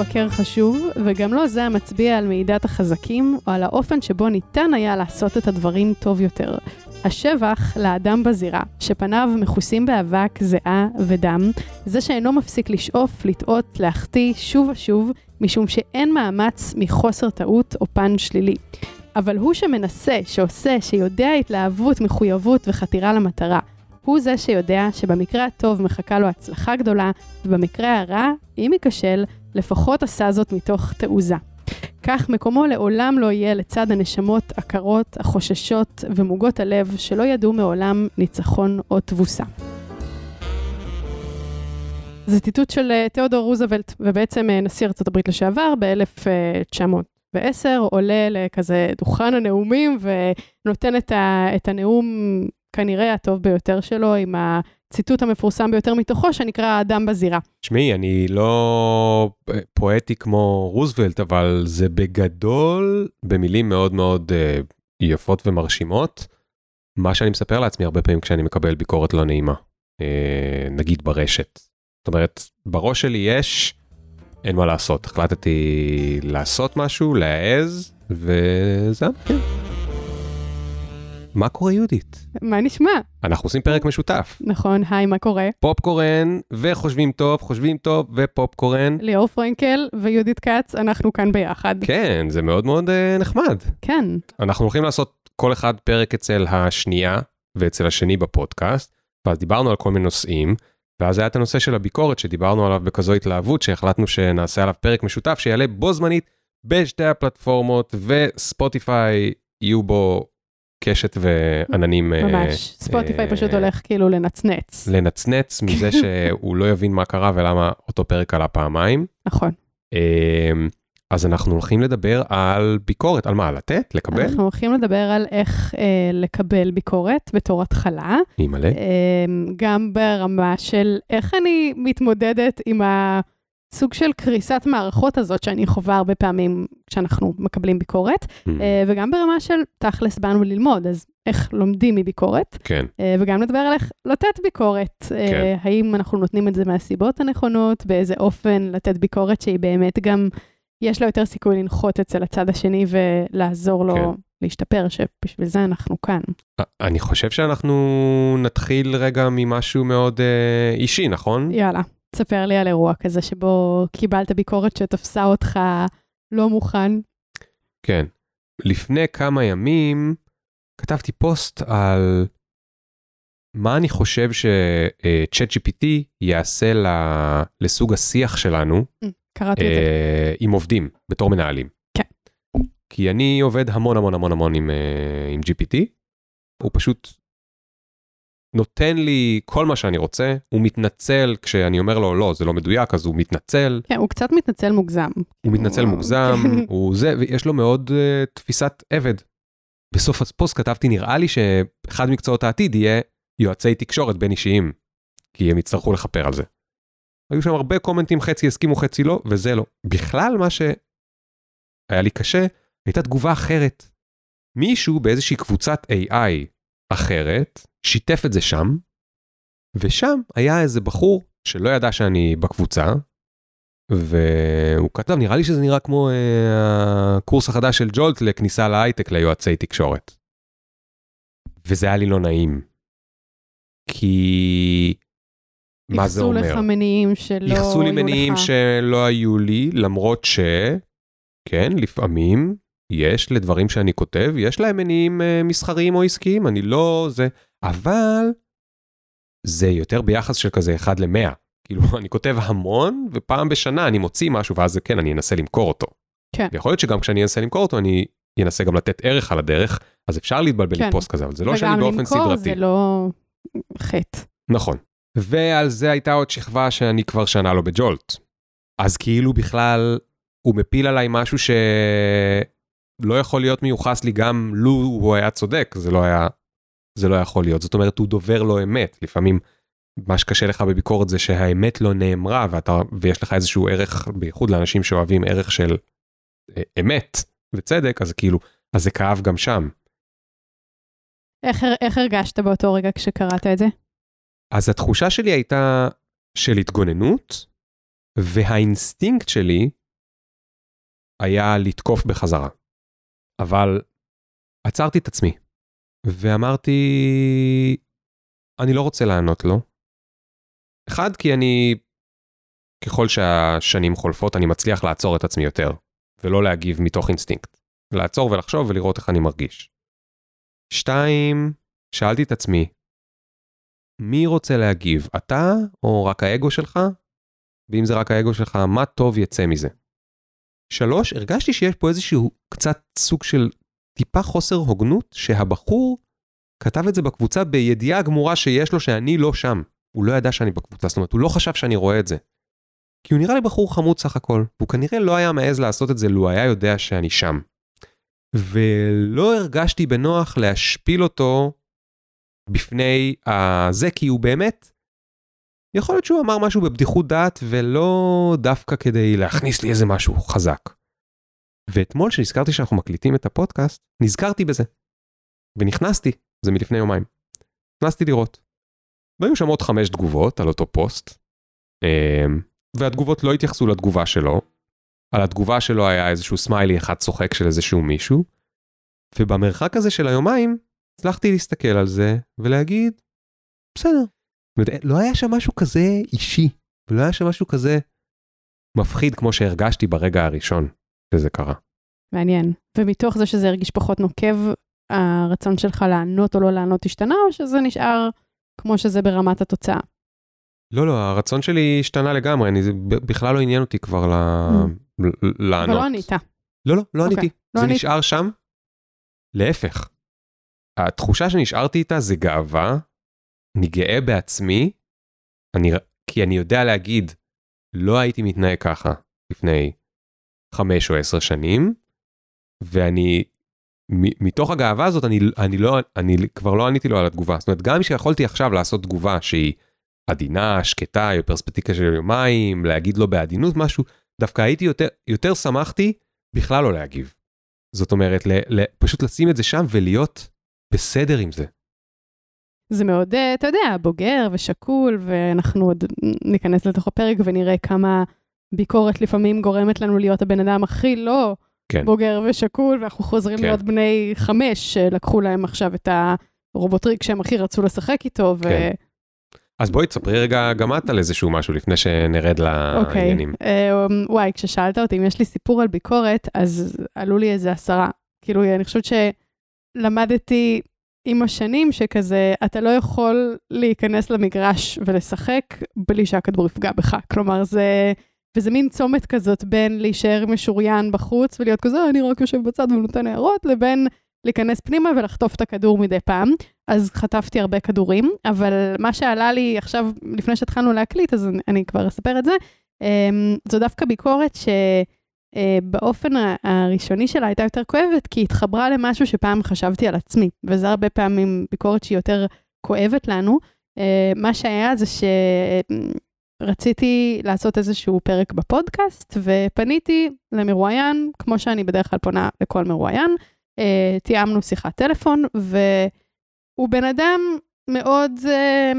מבקר חשוב, וגם לא זה המצביע על מידת החזקים, או על האופן שבו ניתן היה לעשות את הדברים טוב יותר. השבח לאדם בזירה, שפניו מכוסים באבק, זיעה ודם, זה שאינו מפסיק לשאוף, לטעות, להחטיא שוב ושוב, משום שאין מאמץ מחוסר טעות או פן שלילי. אבל הוא שמנסה, שעושה, שיודע התלהבות, מחויבות וחתירה למטרה. הוא זה שיודע שבמקרה הטוב מחכה לו הצלחה גדולה, ובמקרה הרע, אם ייכשל, לפחות עשה זאת מתוך תעוזה. כך מקומו לעולם לא יהיה לצד הנשמות הקרות, החוששות ומוגות הלב שלא ידעו מעולם ניצחון או תבוסה. זה ציטוט של אה, תיאודור רוזוולט, ובעצם אה, נשיא ארה"ב לשעבר ב-1910 עולה לכזה דוכן הנאומים ונותן את, ה, את הנאום כנראה הטוב ביותר שלו, עם הציטוט המפורסם ביותר מתוכו, שנקרא האדם בזירה. תשמעי, אני לא פואטי כמו רוזוולט, אבל זה בגדול, במילים מאוד מאוד uh, יפות ומרשימות, מה שאני מספר לעצמי הרבה פעמים כשאני מקבל ביקורת לא נעימה, uh, נגיד ברשת. זאת אומרת, בראש שלי יש, אין מה לעשות, החלטתי לעשות משהו, להעז, וזה כן. מה קורה יהודית? מה נשמע? אנחנו עושים פרק משותף. נכון, היי, מה קורה? פופקורן וחושבים טוב, חושבים טוב ופופקורן. ליאור פרנקל ויהודית כץ, אנחנו כאן ביחד. כן, זה מאוד מאוד uh, נחמד. כן. אנחנו הולכים לעשות כל אחד פרק אצל השנייה ואצל השני בפודקאסט, ואז דיברנו על כל מיני נושאים, ואז היה את הנושא של הביקורת שדיברנו עליו בכזו התלהבות, שהחלטנו שנעשה עליו פרק משותף שיעלה בו זמנית בשתי הפלטפורמות, וספוטיפיי יהיו בו קשת ועננים. ממש, אה, ספוטיפיי אה, פשוט הולך כאילו לנצנץ. לנצנץ מזה שהוא לא יבין מה קרה ולמה אותו פרק עלה פעמיים. נכון. אמ, אז אנחנו הולכים לדבר על ביקורת, על מה? לתת? לקבל? אנחנו הולכים לדבר על איך אה, לקבל ביקורת בתור התחלה. אימא'לה. אה, גם ברמה של איך אני מתמודדת עם ה... סוג של קריסת מערכות הזאת שאני חווה הרבה פעמים כשאנחנו מקבלים ביקורת, mm. וגם ברמה של תכלס באנו ללמוד, אז איך לומדים מביקורת, כן. וגם לדבר על איך לתת ביקורת, כן. האם אנחנו נותנים את זה מהסיבות הנכונות, באיזה אופן לתת ביקורת שהיא באמת גם, יש לה יותר סיכוי לנחות אצל הצד השני ולעזור לו. כן. להשתפר, שבשביל זה אנחנו כאן. אני חושב שאנחנו נתחיל רגע ממשהו מאוד אה, אישי, נכון? יאללה. תספר לי על אירוע כזה שבו קיבלת ביקורת שתפסה אותך לא מוכן. כן. לפני כמה ימים כתבתי פוסט על מה אני חושב שצ'אט GPT יעשה לסוג השיח שלנו. Mm, קראתי את זה. אה, עם עובדים, בתור מנהלים. כן. כי אני עובד המון המון המון המון עם, אה, עם GPT. הוא פשוט נותן לי כל מה שאני רוצה, הוא מתנצל כשאני אומר לו לא, זה לא מדויק, אז הוא מתנצל. כן, הוא קצת מתנצל מוגזם. הוא מתנצל מוגזם, הוא זה, ויש לו מאוד uh, תפיסת עבד. בסוף הפוסט כתבתי, נראה לי שאחד מקצועות העתיד יהיה יועצי תקשורת בין אישיים, כי הם יצטרכו לכפר על זה. היו שם הרבה קומנטים, חצי הסכימו, חצי לא, וזה לא. בכלל מה שהיה לי קשה, הייתה תגובה אחרת. מישהו באיזושהי קבוצת AI אחרת, שיתף את זה שם, ושם היה איזה בחור שלא ידע שאני בקבוצה, והוא כתב, נראה לי שזה נראה כמו אה, הקורס החדש של ג'ולט לכניסה להייטק ליועצי תקשורת. וזה היה לי לא נעים. כי... מה זה אומר? ייחסו לך מניעים שלא היו לך. ייחסו לי מניעים שלא היו לי, למרות ש... כן, לפעמים יש לדברים שאני כותב, יש להם מניעים uh, מסחריים או עסקיים, אני לא זה, אבל זה יותר ביחס של כזה 1 ל-100. כאילו, אני כותב המון, ופעם בשנה אני מוציא משהו, ואז כן, אני אנסה למכור אותו. כן. ויכול להיות שגם כשאני אנסה למכור אותו, אני אנסה גם לתת ערך על הדרך, אז אפשר להתבלבל כן. עם פוסט כזה, אבל זה לא שאני באופן סדרתי. וגם למכור זה לא חטא. נכון. ועל זה הייתה עוד שכבה שאני כבר שנה לא בג'ולט. אז כאילו בכלל, הוא מפיל עליי משהו ש... לא יכול להיות מיוחס לי גם לו הוא היה צודק, זה לא היה, זה לא יכול להיות. זאת אומרת, הוא דובר לא אמת. לפעמים מה שקשה לך בביקורת זה שהאמת לא נאמרה ואתה, ויש לך איזשהו ערך, בייחוד לאנשים שאוהבים ערך של אה, אמת וצדק, אז כאילו, אז זה כאב גם שם. איך, איך הרגשת באותו רגע כשקראת את זה? אז התחושה שלי הייתה של התגוננות, והאינסטינקט שלי היה לתקוף בחזרה. אבל עצרתי את עצמי ואמרתי, אני לא רוצה לענות לו. אחד, כי אני, ככל שהשנים חולפות, אני מצליח לעצור את עצמי יותר, ולא להגיב מתוך אינסטינקט. לעצור ולחשוב ולראות איך אני מרגיש. שתיים, שאלתי את עצמי, מי רוצה להגיב, אתה או רק האגו שלך? ואם זה רק האגו שלך, מה טוב יצא מזה? שלוש, הרגשתי שיש פה איזשהו קצת סוג של טיפה חוסר הוגנות, שהבחור כתב את זה בקבוצה בידיעה גמורה שיש לו שאני לא שם. הוא לא ידע שאני בקבוצה, זאת אומרת, הוא לא חשב שאני רואה את זה. כי הוא נראה לי בחור חמוד סך הכל, והוא כנראה לא היה מעז לעשות את זה לו היה יודע שאני שם. ולא הרגשתי בנוח להשפיל אותו בפני הזה, כי הוא באמת, יכול להיות שהוא אמר משהו בבדיחות דעת ולא דווקא כדי להכניס לי איזה משהו חזק. ואתמול כשנזכרתי שאנחנו מקליטים את הפודקאסט, נזכרתי בזה. ונכנסתי, זה מלפני יומיים. נכנסתי לראות. והיו שם עוד חמש תגובות על אותו פוסט, אמ, והתגובות לא התייחסו לתגובה שלו. על התגובה שלו היה איזשהו סמיילי אחד צוחק של איזשהו מישהו, ובמרחק הזה של היומיים, הצלחתי להסתכל על זה ולהגיד, בסדר. לא היה שם משהו כזה אישי, ולא היה שם משהו כזה מפחיד כמו שהרגשתי ברגע הראשון שזה קרה. מעניין. ומתוך זה שזה הרגיש פחות נוקב, הרצון שלך לענות או לא לענות השתנה, או שזה נשאר כמו שזה ברמת התוצאה? לא, לא, הרצון שלי השתנה לגמרי, אני, זה בכלל לא עניין אותי כבר ל, mm. לענות. אבל לא ענית. לא, לא, לא okay. עניתי. לא זה ענית. נשאר שם. להפך, התחושה שנשארתי איתה זה גאווה, אני גאה בעצמי, אני, כי אני יודע להגיד, לא הייתי מתנהג ככה לפני חמש או עשר שנים, ואני, מתוך הגאווה הזאת, אני, אני, לא, אני כבר לא עניתי לו על התגובה. זאת אומרת, גם כשיכולתי עכשיו לעשות תגובה שהיא עדינה, שקטה, בפרספקטיבה של יומיים, להגיד לו בעדינות משהו, דווקא הייתי יותר, יותר שמחתי בכלל לא להגיב. זאת אומרת, ל, ל, פשוט לשים את זה שם ולהיות בסדר עם זה. זה מאוד, אה, אתה יודע, בוגר ושקול, ואנחנו עוד ניכנס לתוך הפרק ונראה כמה ביקורת לפעמים גורמת לנו להיות הבן אדם הכי לא כן. בוגר ושקול, ואנחנו חוזרים כן. להיות בני חמש, שלקחו להם עכשיו את הרובוטריק שהם הכי רצו לשחק איתו, ו... כן. אז בואי תספרי רגע גם את על איזשהו משהו לפני שנרד לעניינים. אוקיי, אה, וואי, כששאלת אותי אם יש לי סיפור על ביקורת, אז עלו לי איזה עשרה. כאילו, אני חושבת שלמדתי עם השנים שכזה, אתה לא יכול להיכנס למגרש ולשחק בלי שהכדור יפגע בך. כלומר, זה... וזה מין צומת כזאת בין להישאר משוריין בחוץ ולהיות כזה, "אה, אני רק יושב בצד ונותן הערות, לבין להיכנס פנימה ולחטוף את הכדור מדי פעם. אז חטפתי הרבה כדורים, אבל מה שעלה לי עכשיו, לפני שהתחלנו להקליט, אז אני, אני כבר אספר את זה, אמ, זו דווקא ביקורת שבאופן הראשוני שלה הייתה יותר כואבת, כי היא התחברה למשהו שפעם חשבתי על עצמי, וזה הרבה פעמים ביקורת שהיא יותר כואבת לנו. אה, מה שהיה זה שרציתי לעשות איזשהו פרק בפודקאסט, ופניתי למרואיין, כמו שאני בדרך כלל פונה לכל מרואיין, אה, תיאמנו שיחת טלפון, והוא בן אדם מאוד אה,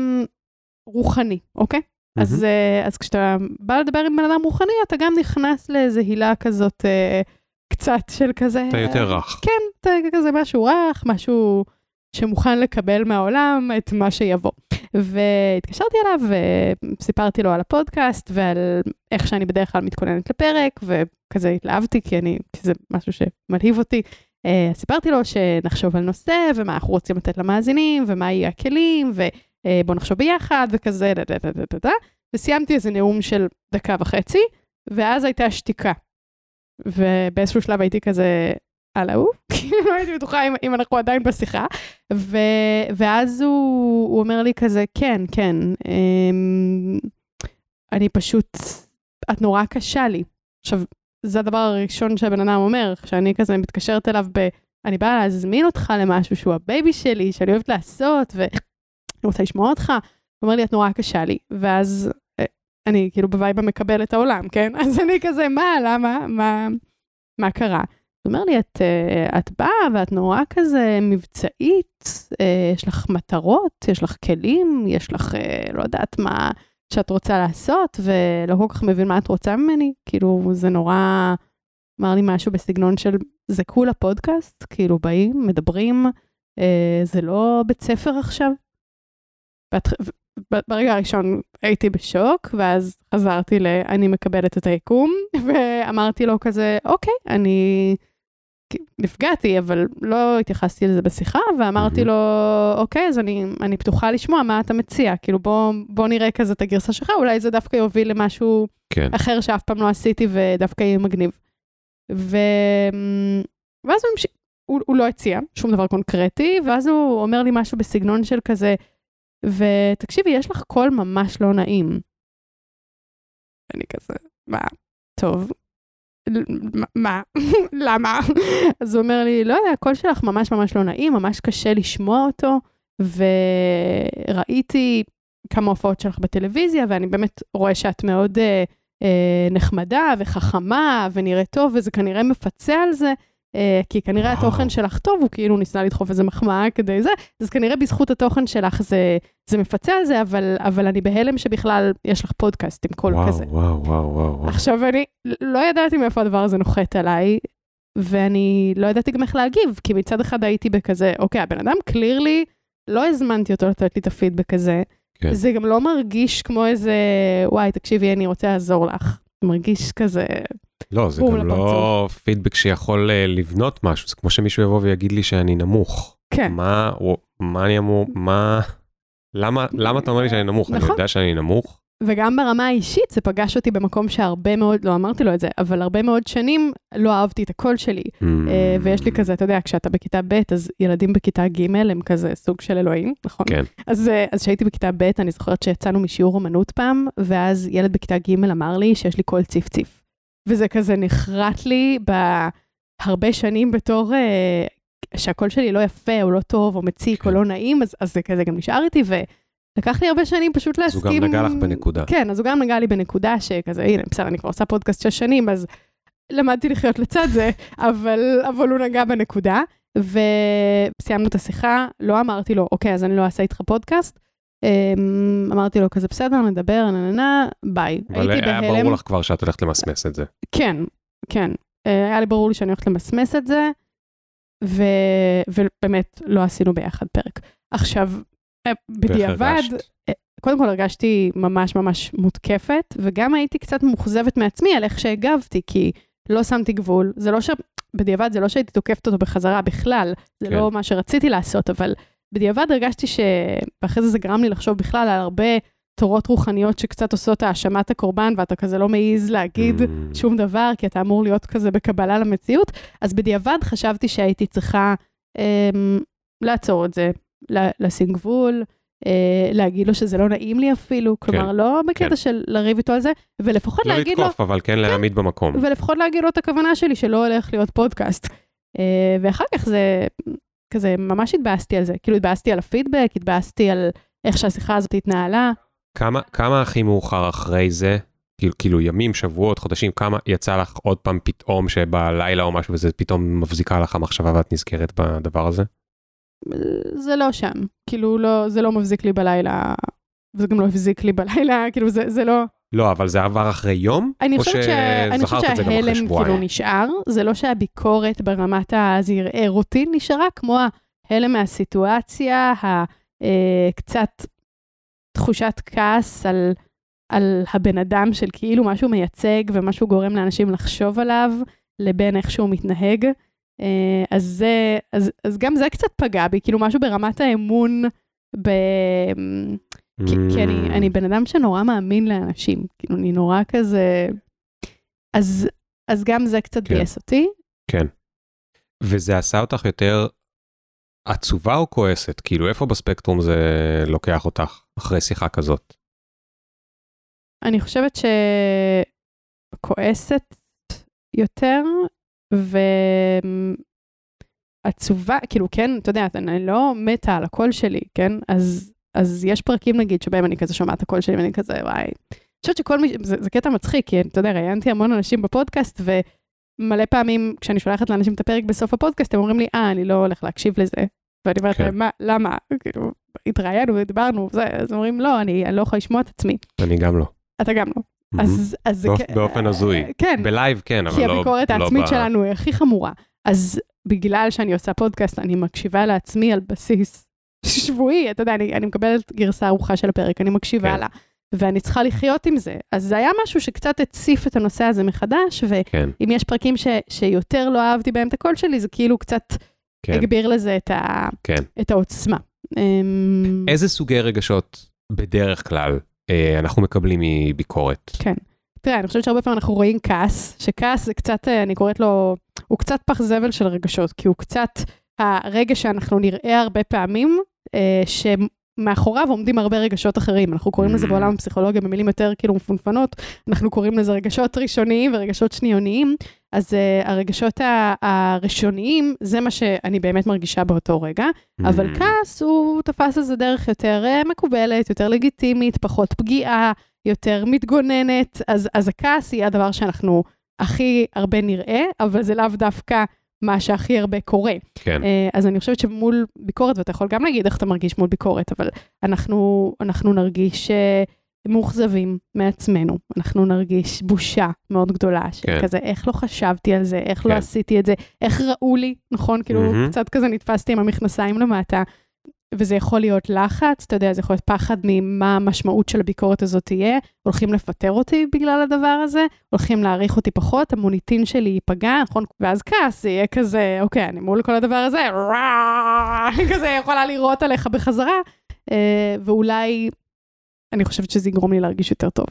רוחני, אוקיי? מהמם. אז, אה, אז כשאתה בא לדבר עם בן אדם רוחני, אתה גם נכנס לאיזה הילה כזאת, אה, קצת של כזה... אתה יותר רך. כן, אתה כזה משהו רך, משהו שמוכן לקבל מהעולם את מה שיבוא. והתקשרתי אליו וסיפרתי לו על הפודקאסט ועל איך שאני בדרך כלל מתכוננת לפרק, וכזה התלהבתי, כי, אני, כי זה משהו שמלהיב אותי. אה, סיפרתי לו שנחשוב על נושא, ומה אנחנו רוצים לתת למאזינים, ומה יהיו הכלים, ובוא נחשוב ביחד, וכזה, דה דה דה דה דה דה. וסיימתי איזה נאום של דקה וחצי, ואז הייתה שתיקה. ובאיזשהו שלב הייתי כזה, הלו? כאילו הייתי בטוחה אם, אם אנחנו עדיין בשיחה. ו, ואז הוא, הוא אומר לי כזה, כן, כן, אמ, אני פשוט, את נורא קשה לי. עכשיו, זה הדבר הראשון שהבן אדם אומר, כשאני כזה מתקשרת אליו ב... אני באה להזמין אותך למשהו שהוא ה baby שלי, שאני אוהבת לעשות, ואני רוצה לשמוע אותך. הוא אומר לי, את נורא קשה לי. ואז אה, אני כאילו ב vibe המקבל את העולם, כן? אז אני כזה, מה, למה, מה, מה קרה? אומר לי, את, אה, את באה ואת נורא כזה מבצעית, אה, יש לך מטרות, יש לך כלים, יש לך, אה, לא יודעת מה שאת רוצה לעשות, ולא כל כך מבין מה את רוצה ממני. כאילו, זה נורא אמר לי משהו בסגנון של, זה כולה פודקאסט, כאילו באים, מדברים, זה לא בית ספר עכשיו. בת, ברגע הראשון הייתי בשוק, ואז חזרתי ל... אני מקבלת את היקום, ואמרתי לו כזה, אוקיי, אני נפגעתי, אבל לא התייחסתי לזה בשיחה, ואמרתי לו, אוקיי, אז אני, אני פתוחה לשמוע מה אתה מציע, כאילו בוא, בוא נראה כזה את הגרסה שלך, אולי זה דווקא יוביל למשהו כן. אחר שאף פעם לא עשיתי ודווקא יהיה מגניב. ו... ואז הוא, הוא, הוא לא הציע שום דבר קונקרטי, ואז הוא אומר לי משהו בסגנון של כזה, ותקשיבי, יש לך קול ממש לא נעים. אני כזה, מה? טוב, מה? למה? אז הוא אומר לי, לא יודע, הקול שלך ממש ממש לא נעים, ממש קשה לשמוע אותו, וראיתי כמה הופעות שלך בטלוויזיה, ואני באמת רואה שאת מאוד אה, אה, נחמדה וחכמה ונראית טוב, וזה כנראה מפצה על זה, כי כנראה וואו. התוכן שלך טוב, הוא כאילו ניסה לדחוף איזה מחמאה כדי זה, אז כנראה בזכות התוכן שלך זה, זה מפצה על זה, אבל, אבל אני בהלם שבכלל יש לך פודקאסט עם קול וואו, כזה. וואו, וואו, וואו. עכשיו, אני לא ידעתי מאיפה הדבר הזה נוחת עליי, ואני לא ידעתי גם איך להגיב, כי מצד אחד הייתי בכזה, אוקיי, הבן אדם קלירלי, לא הזמנתי אותו לתת לי את הפידבק הזה. כן. זה גם לא מרגיש כמו איזה, וואי, תקשיבי, אני רוצה לעזור לך. מרגיש כזה... לא, זה גם לא פידבק שיכול uh, לבנות משהו, זה כמו שמישהו יבוא ויגיד לי שאני נמוך. כן. מה, מה אני אמור, מה, למה, למה אתה אומר לי שאני נמוך? נכון. אני יודע שאני נמוך? וגם ברמה האישית זה פגש אותי במקום שהרבה מאוד, לא אמרתי לו את זה, אבל הרבה מאוד שנים לא אהבתי את הקול שלי. Mm. ויש לי כזה, אתה יודע, כשאתה בכיתה ב', אז ילדים בכיתה ג' הם כזה סוג של אלוהים, נכון? כן. אז כשהייתי בכיתה ב', אני זוכרת שיצאנו משיעור אמנות פעם, ואז ילד בכיתה ג' אמר לי שיש לי קול ציף-ציף. וזה כזה נחרט לי בהרבה שנים בתור אה, שהקול שלי לא יפה, או לא טוב, או מציק, כן. או לא נעים, אז, אז זה כזה גם נשאר איתי, ולקח לי הרבה שנים פשוט להסכים. אז הוא גם נגע לך בנקודה. כן, אז הוא גם נגע לי בנקודה שכזה, הנה, בסדר, אני כבר עושה פודקאסט שש שנים, אז למדתי לחיות לצד זה, אבל, אבל הוא נגע בנקודה. וסיימנו את השיחה, לא אמרתי לו, אוקיי, אז אני לא אעשה איתך פודקאסט, אמרתי לו כזה בסדר נדבר נה נה נה ביי. אבל היה ברור לך כבר שאת הולכת למסמס את זה. כן כן אה, היה לי ברור לי שאני הולכת למסמס את זה. ו... ובאמת לא עשינו ביחד פרק. עכשיו אה, בדיעבד אה, קודם כל הרגשתי ממש ממש מותקפת וגם הייתי קצת מאוכזבת מעצמי על איך שהגבתי כי לא שמתי גבול זה לא ש... בדיעבד זה לא שהייתי תוקפת אותו בחזרה בכלל זה כן. לא מה שרציתי לעשות אבל. בדיעבד הרגשתי ש... ואחרי זה זה גרם לי לחשוב בכלל על הרבה תורות רוחניות שקצת עושות האשמת הקורבן, ואתה כזה לא מעז להגיד mm. שום דבר, כי אתה אמור להיות כזה בקבלה למציאות. אז בדיעבד חשבתי שהייתי צריכה אמ, לעצור את זה, לשים גבול, אה, להגיד לו שזה לא נעים לי אפילו, כלומר, כן, לא בקטע כן. של לריב איתו על זה, ולפחות לא להגיד לו... לא לתקוף, אבל כן, כן להעמיד במקום. ולפחות להגיד לו את הכוונה שלי, שלא הולך להיות פודקאסט. אה, ואחר כך זה כזה ממש התבאסתי על זה, כאילו התבאסתי על הפידבק, התבאסתי על איך שהשיחה הזאת התנהלה. כמה, כמה הכי מאוחר אחרי זה, כאילו, כאילו ימים, שבועות, חודשים, כמה יצא לך עוד פעם פתאום שבלילה או משהו וזה פתאום מבזיקה לך המחשבה ואת נזכרת בדבר הזה? זה לא שם, כאילו לא, זה לא מבזיק לי בלילה, וזה גם לא הבזיק לי בלילה, כאילו זה, זה לא... לא, אבל זה עבר אחרי יום? אני חושבת שההלם כאילו נשאר, זה לא שהביקורת ברמת הזרעי רוטין נשארה, כמו ההלם מהסיטואציה, הקצת אה, תחושת כעס על, על הבן אדם של כאילו משהו מייצג ומשהו גורם לאנשים לחשוב עליו, לבין איך שהוא מתנהג. אה, אז, זה, אז, אז גם זה קצת פגע בי, כאילו משהו ברמת האמון ב... כי, כי אני, אני בן אדם שנורא מאמין לאנשים, כאילו, אני נורא כזה... אז, אז גם זה קצת כן. ביאס אותי. כן. וזה עשה אותך יותר עצובה או כועסת? כאילו, איפה בספקטרום זה לוקח אותך אחרי שיחה כזאת? אני חושבת שכועסת יותר, ועצובה, כאילו, כן, אתה יודע, אני לא מתה על הקול שלי, כן? אז אז יש פרקים נגיד שבהם אני כזה שומעת את הקול שלי ואני כזה וואי. אני חושבת שכל מי, זה, זה קטע מצחיק, כי אתה יודע, ראיינתי המון אנשים בפודקאסט ומלא פעמים כשאני שולחת לאנשים את הפרק בסוף הפודקאסט הם אומרים לי אה אני לא הולך להקשיב לזה. ואני אומרת כן. להם מה למה כאילו התראיינו דיברנו זה אז אומרים לא אני, אני לא יכולה לשמוע את עצמי. אני גם לא. אתה גם לא. אז, אז זה... באופ- כ- באופן הזוי. כן, ב live כן, אבל כי לא... הביקורת לא העצמית ב- שלנו היא הכי חמורה. אז בגלל שאני עושה פודקאסט, אני מקשיבה לעצמי על בסיס שבועי, אתה יודע, אני, אני מקבלת גרסה ערוכה של הפרק, אני מקשיבה כן. לה, ואני צריכה לחיות עם זה. אז זה היה משהו שקצת הציף את הנושא הזה מחדש, ואם כן, יש פרקים ש, שיותר לא אהבתי בהם את הקול שלי, זה כאילו קצת כן, הגביר לזה את, ה, כן. את העוצמה. אמ, איזה סוגי רגשות בדרך כלל אה, אנחנו מקבלים מביקורת? כן. תראה, אני חושבת שהרבה פעמים אנחנו רואים כעס, שכעס זה קצת, אה, אני קוראת לו, הוא קצת פח זבל של רגשות, כי הוא קצת הרגע שאנחנו נראה הרבה פעמים, אה, שמאחוריו עומדים הרבה רגשות אחרים. אנחנו קוראים לזה Mm. בעולם הפסיכולוגיה במילים יותר כאילו מפונפנות, אנחנו קוראים לזה רגשות ראשוניים ורגשות שניוניים. אז uh, הרגשות הראשוניים, זה מה שאני באמת מרגישה באותו רגע, אבל Mm, כעס, הוא תפס איזה דרך יותר אה, מקובלת, יותר לגיטימית, פחות פגיעה, יותר מתגוננת, אז, אז הכעס יהיה הדבר שאנחנו הכי הרבה נראה, אבל זה לאו דווקא מה שהכי הרבה קורה. כן, אה, אז אני חושבת שמול ביקורת, ואתה יכול גם להגיד איך אתה מרגיש מול ביקורת, אבל אנחנו, אנחנו נרגיש אה, מאוכזבים מעצמנו, אנחנו נרגיש בושה מאוד גדולה, כן. שכזה, איך לא חשבתי על זה, איך לא כן. עשיתי את זה, איך ראו לי, נכון? כאילו, מהמם. קצת כזה נתפסתי עם המכנסיים למטה. וזה יכול להיות לחץ, אתה יודע, זה יכול להיות פחד ממה המשמעות של הביקורת הזאת תהיה, הולכים לפטר אותי בגלל הדבר הזה, הולכים להעריך אותי פחות, המוניטין שלי ייפגע, נכון? ואז כעס, זה יהיה כזה, אוקיי, אני מול כל הדבר הזה, כזה יכולה לירות עליך בחזרה, אה, ואולי, אני חושבת שזה יגרום לי להרגיש יותר טוב.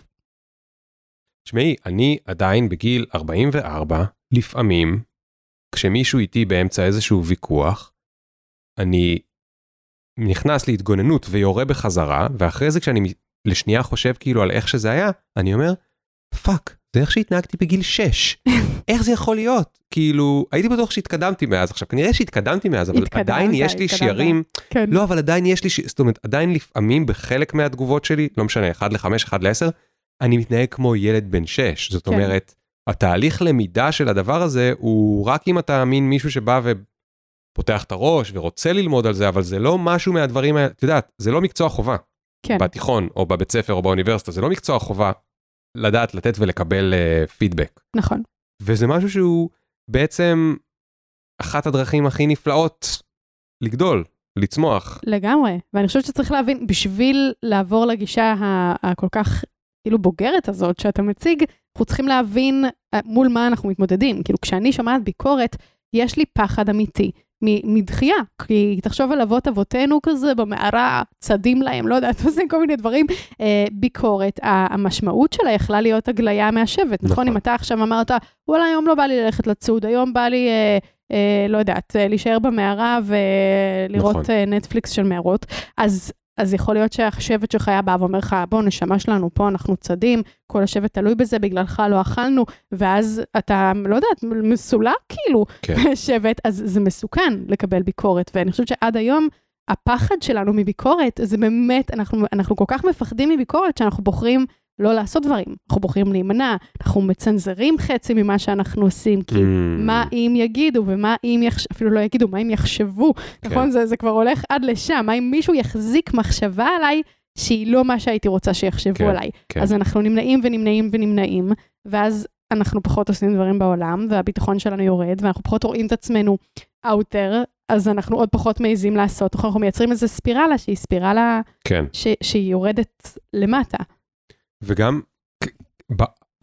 תשמעי, אני עדיין בגיל 44, לפעמים, כשמישהו איתי באמצע איזשהו ויכוח, אני נכנס להתגוננות ויורה בחזרה, ואחרי זה כשאני לשנייה חושב כאילו על איך שזה היה, אני אומר, fuck, זה איך שהתנהגתי בגיל 6. איך זה יכול להיות? כאילו, הייתי בטוח שהתקדמתי מאז. עכשיו, כנראה שהתקדמתי מאז, אבל התקדמת, עדיין יש לי התקדמת. שיעורים, כן. לא, אבל עדיין יש לי, ש... זאת אומרת, עדיין לפעמים בחלק מהתגובות שלי, לא משנה, 1 ל-5, 1 ל-10, אני מתנהג כמו ילד בן 6. זאת כן. אומרת, התהליך למידה של הדבר הזה הוא רק אם אתה מין מישהו שבא ופותח את הראש ורוצה ללמוד על זה, אבל זה לא משהו מהדברים האלה, את יודעת, זה לא מקצוע חובה. כן, בתיכון או בבית ספר או באוניברסיטה, זה לא מקצוע חובה לדעת לתת ולקבל uh, פידבק. נכון. וזה משהו שהוא בעצם אחת הדרכים הכי נפלאות לגדול, לצמוח. לגמרי, ואני חושבת שצריך להבין, בשביל לעבור לגישה הכל כך כאילו בוגרת הזאת שאתה מציג, אנחנו צריכים להבין אה, מול מה אנחנו מתמודדים. כאילו, כשאני שומעת ביקורת, יש לי פחד אמיתי מדחייה, כי תחשוב על אבות אבותינו כזה במערה, צדים להם, לא יודעת, עושים כל מיני דברים. אה, ביקורת, המשמעות שלה יכלה להיות הגליה מהשבט, נכון? נכון. אם אתה עכשיו אמרת, וואלה, היום לא בא לי ללכת לצוד, היום בא לי... אה, אה, לא יודעת, אה, להישאר במערה ולראות נכון. אה, נטפליקס של מערות, אז, אז יכול להיות שהשבט שלך היה בא ואומר לך, בוא, נשמה שלנו, פה אנחנו צדים, כל השבט תלוי בזה, בגללך לא אכלנו, ואז אתה, לא יודעת, מסולק כאילו, כן. מהשבט, אז זה מסוכן לקבל ביקורת, ואני חושבת שעד היום, הפחד שלנו מביקורת, זה באמת, אנחנו, אנחנו כל כך מפחדים מביקורת, שאנחנו בוחרים לא לעשות דברים. אנחנו בוחרים להימנע, אנחנו מצנזרים חצי ממה שאנחנו עושים, כי Mm, מה אם יגידו, ומה אם יחש... אפילו לא יגידו, מה אם יחשבו, כן. נכון? זה, זה כבר הולך עד לשם, מה אם מישהו יחזיק מחשבה עליי שהיא לא מה שהייתי רוצה שיחשבו כן, עליי. כן. אז אנחנו נמנעים ונמנעים ונמנעים, ואז אנחנו פחות עושים דברים בעולם, והביטחון שלנו יורד, ואנחנו פחות רואים את עצמנו outer, אז אנחנו עוד פחות מעיזים לעשות? אנחנו מייצרים איזו ספירלה שהיא ספירלה כן. ש... שהיא יורדת למטה. וגם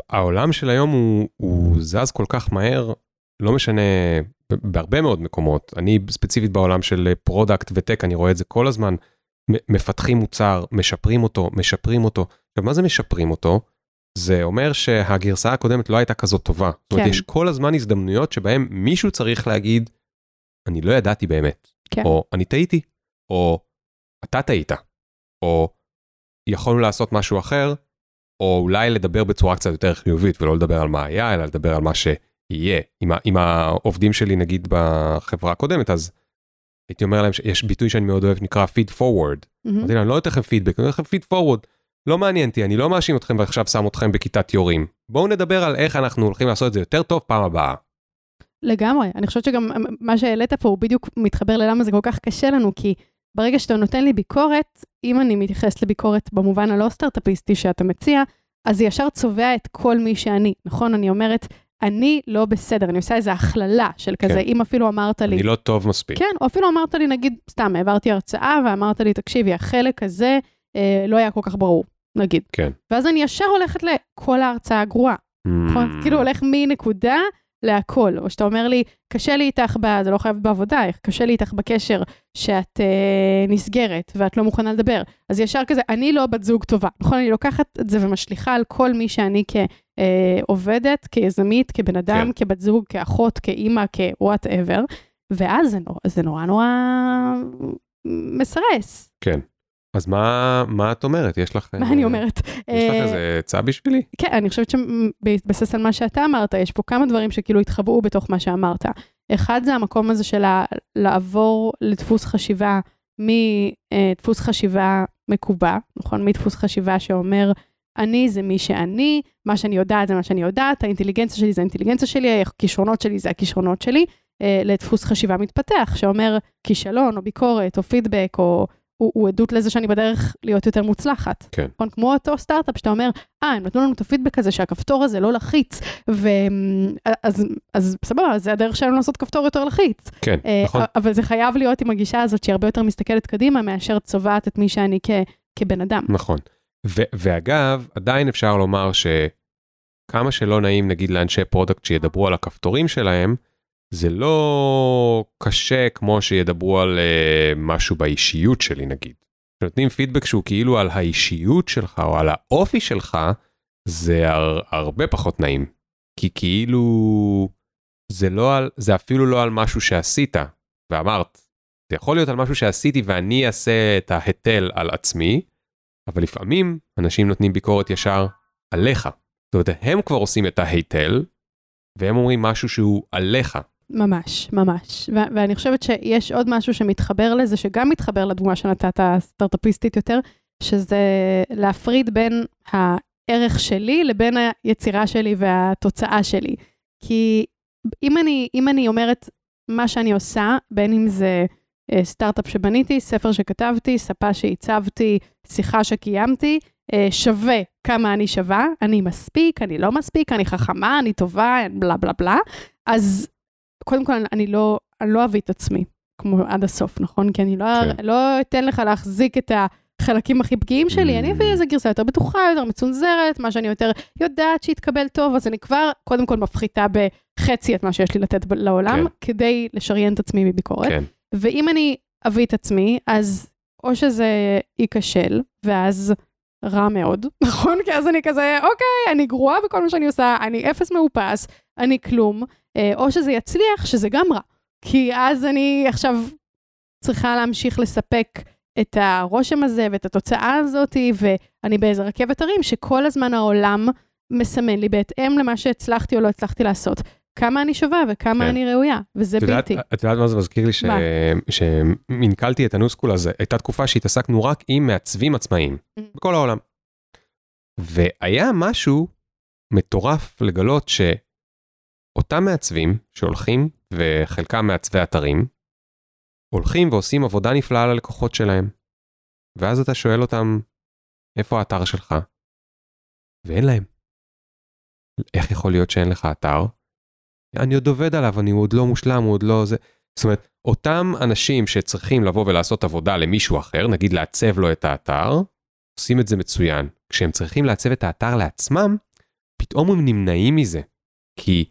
העולם של היום הוא, הוא זז כל כך מהר, לא משנה, בהרבה מאוד מקומות. אני ספציפית בעולם של product ו tech, אני רואה את זה כל הזמן. מפתחים מוצר, משפרים אותו, משפרים אותו. עכשיו, מה זה משפרים אותו? זה אומר שהגרסה הקודמת לא הייתה כזאת טובה. זאת אומרת, כן. יש כל הזמן הזדמנויות שבהן מישהו צריך להגיד, אני לא ידעתי באמת. כן. או אני טעיתי, או אתה טעית, או יכולנו לעשות משהו אחר, או אולי לדבר בצורה קצת יותר חיובית ולא לדבר על מה היה, אלא לדבר על מה שיהיה. עם, ה- עם העובדים שלי נגיד בחברה הקודמת, אז הייתי אומר להם שיש ביטוי שאני מאוד אוהב, נקרא forward. מהמם. אמרתי להם, אני לא אתן לכם פידבק, אני אתן לכם feed forward. לא מעניין אותי, אני לא מאשים אתכם ועכשיו שם אתכם בכיתת יורים. בואו נדבר על איך אנחנו הולכים לעשות את זה יותר טוב פעם הבאה. לגמרי. אני חושבת שגם מה שהעלית פה הוא בדיוק מתחבר ללמה זה כל כך קשה לנו, כי ברגע שאתה נותן לי ביקורת, אם אני מתייחסת לביקורת במובן הלא סטארט-אפיסטי שאתה מציע, אז זה ישר צובע את כל מי שאני, נכון? אני אומרת, אני לא בסדר, אני עושה איזו הכללה של כזה, כן. אם אפילו אמרת לי... אני לא טוב מספיק. כן, או אפילו אמרת לי, נגיד, סתם, העברתי הרצאה ואמרת לי, תקשיבי, החלק הזה אה, לא היה כל כך ברור, נגיד. כן. ואז אני ישר הולכת לכל ההרצאה הגרועה, נכון? Mm, כאילו הולך מנקודה להכל. או שאתה אומר לי, קשה לי איתך, ב... זה לא חייב בעבודה, קשה לי איתך בקשר שאת אה, נסגרת ואת לא מוכנה לדבר. אז ישר כזה, אני לא בת זוג טובה, נכון? אני לוקחת את זה ומשליכה על כל מי שאני כעובדת, כיזמית, כבן אדם, כן. כבת זוג, כאחות, כאימא, כ-whatever, ואז זה נורא, זה נורא נורא מסרס. כן. אז מה, מה את אומרת? יש לך... מה אה, אני אומרת? יש לך אה, איזה עצה בשבילי? כן, אני חושבת שבהתבסס על מה שאתה אמרת, יש פה כמה דברים שכאילו התחבאו בתוך מה שאמרת. אחד זה המקום הזה של לעבור לדפוס חשיבה מדפוס חשיבה מקובע, נכון? מדפוס חשיבה שאומר, אני זה מי שאני, מה שאני יודעת זה מה שאני יודעת, האינטליגנציה שלי זה האינטליגנציה שלי, הכישרונות שלי זה הכישרונות שלי, אה, לדפוס חשיבה מתפתח, שאומר כישלון או ביקורת או פידבק או... הוא, הוא עדות לזה שאני בדרך להיות יותר מוצלחת. כן. נכון? כמו אותו סטארט-אפ שאתה אומר, אה, הם נתנו לנו את הפידבק הזה שהכפתור הזה לא לחיץ, ואז אז סבבה, זה הדרך שלנו לעשות כפתור יותר לחיץ. כן, אה, נכון. אבל זה חייב להיות עם הגישה הזאת שהיא הרבה יותר מסתכלת קדימה מאשר צובעת את מי שאני כ, כבן אדם. נכון. ו- ואגב, עדיין אפשר לומר שכמה שלא נעים נגיד לאנשי product שידברו על הכפתורים שלהם, זה לא קשה כמו שידברו על uh, משהו באישיות שלי נגיד. כשנותנים פידבק שהוא כאילו על האישיות שלך או על האופי שלך, זה הר- הרבה פחות נעים. כי כאילו זה לא על, זה אפילו לא על משהו שעשית ואמרת. זה יכול להיות על משהו שעשיתי ואני אעשה את ההיטל על עצמי, אבל לפעמים אנשים נותנים ביקורת ישר עליך. זאת אומרת, הם כבר עושים את ההיטל, והם אומרים משהו שהוא עליך. ממש, ממש. ו- ואני חושבת שיש עוד משהו שמתחבר לזה, שגם מתחבר לדוגמה שנתת, הסטארט-אפיסטית יותר, שזה להפריד בין הערך שלי לבין היצירה שלי והתוצאה שלי. כי אם אני, אם אני אומרת מה שאני עושה, בין אם זה אה, סטארט-אפ שבניתי, ספר שכתבתי, ספה שעיצבתי, שיחה שקיימתי, אה, שווה כמה אני שווה, אני מספיק, אני לא מספיק, אני חכמה, אני טובה, בלה בלה בלה, אז קודם כל אני לא, אני לא אביא את עצמי, כמו עד הסוף, נכון? כי אני לא, כן. לא אתן לך להחזיק את החלקים הכי פגיעים שלי, אני אביא איזה גרסה יותר בטוחה, יותר מצונזרת, מה שאני יותר יודעת שיתקבל טוב, אז אני כבר קודם כל מפחיתה בחצי את מה שיש לי לתת לעולם, כן. כדי לשריין את עצמי מביקורת. כן. ואם אני אביא את עצמי, אז או שזה ייכשל, ואז רע מאוד, נכון? כי אז אני כזה, אוקיי, אני גרועה בכל מה שאני עושה, אני אפס מאופס, אני כלום, או שזה יצליח, שזה גם רע. כי אז אני עכשיו צריכה להמשיך לספק את הרושם הזה ואת התוצאה הזאת, ואני באיזה רכבת הרים שכל הזמן העולם מסמן לי בהתאם למה שהצלחתי או לא הצלחתי לעשות. כמה אני שווה וכמה כן. אני ראויה, וזה את יודעת- בלתי. את יודעת מה זה מזכיר לי? ש-? שמנכלתי את הנוסקול הזה, הייתה תקופה שהתעסקנו רק עם מעצבים עצמאיים, Mm. בכל העולם. והיה משהו מטורף לגלות שאותם מעצבים שהולכים, וחלקם מעצבי אתרים, הולכים ועושים עבודה נפלאה ללקוחות שלהם. ואז אתה שואל אותם, איפה האתר שלך? ואין להם. איך יכול להיות שאין לך אתר? אני עוד עובד עליו, אני עוד לא מושלם, עוד לא זה. זאת אומרת, אותם אנשים שצריכים לבוא ולעשות עבודה למישהו אחר, נגיד לעצב לו את האתר, עושים את זה מצוין. כשהם צריכים לעצב את האתר לעצמם, פתאום הם נמנעים מזה. כי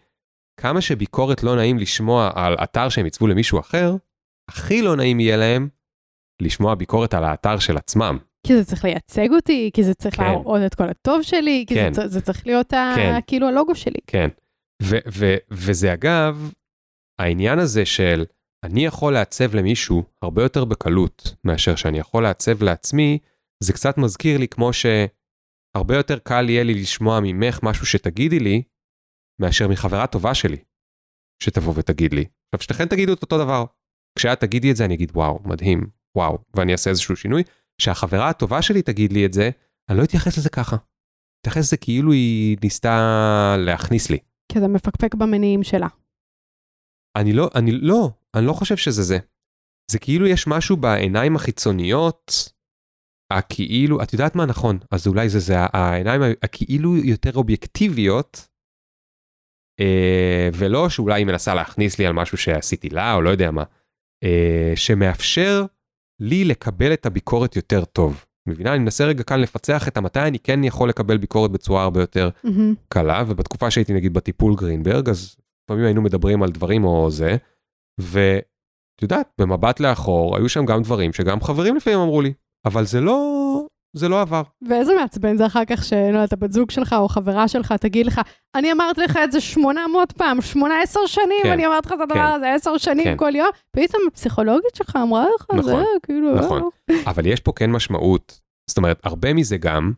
כמה שביקורת לא נעים לשמוע על אתר שהם עיצבו למישהו אחר, הכי לא נעים יהיה להם לשמוע ביקורת על האתר של עצמם. כי זה צריך לייצג אותי, כי זה צריך כן. להראות את כל הטוב שלי, כי כן. זה, צ- זה צריך להיות ה, כן. כאילו הלוגו שלי. כן. ו- ו- וזה אגב, העניין הזה של אני יכול לעצב למישהו הרבה יותר בקלות מאשר שאני יכול לעצב לעצמי, זה קצת מזכיר לי כמו שהרבה יותר קל יהיה לי לשמוע ממך משהו שתגידי לי, מאשר מחברה טובה שלי, שתבוא ותגיד לי. עכשיו, שתכן תגידו את אותו דבר. כשאת תגידי את זה, אני אגיד, וואו, מדהים, וואו, ואני אעשה איזשהו שינוי. כשהחברה הטובה שלי תגיד לי את זה, אני לא אתייחס לזה ככה. אתייחס לזה כאילו היא ניסתה להכניס לי. כי אתה מפקפק במניעים שלה. אני לא, אני לא, אני לא חושב שזה זה. זה כאילו יש משהו בעיניים החיצוניות, הכאילו, את יודעת מה נכון, אז אולי זה זה העיניים הכאילו יותר אובייקטיביות, ולא שאולי היא מנסה להכניס לי על משהו שעשיתי לה, או לא יודע מה, אה, שמאפשר לי לקבל את הביקורת יותר טוב. מבינה? אני מנסה רגע כאן לפצח את המתי אני כן יכול לקבל ביקורת בצורה הרבה יותר Mm-hmm. קלה, ובתקופה שהייתי נגיד בטיפול גרינברג, אז לפעמים היינו מדברים על דברים או זה, ואת יודעת, במבט לאחור, היו שם גם דברים שגם חברים לפעמים אמרו לי, אבל זה לא, זה לא עבר. ואיזה מעצבן זה אחר כך שלא יודעת, הבת זוג שלך או חברה שלך תגיד לך, אני אמרתי לך את זה 800 פעם, 18 שנים, כן, אני אמרתי לך את הדבר כן, הזה 10 שנים כן. כל יום, פתאום הפסיכולוגית שלך אמרה לך, נכון, זה כאילו, נכון. אבל יש פה כן משמעות, זאת אומרת, הרבה מזה גם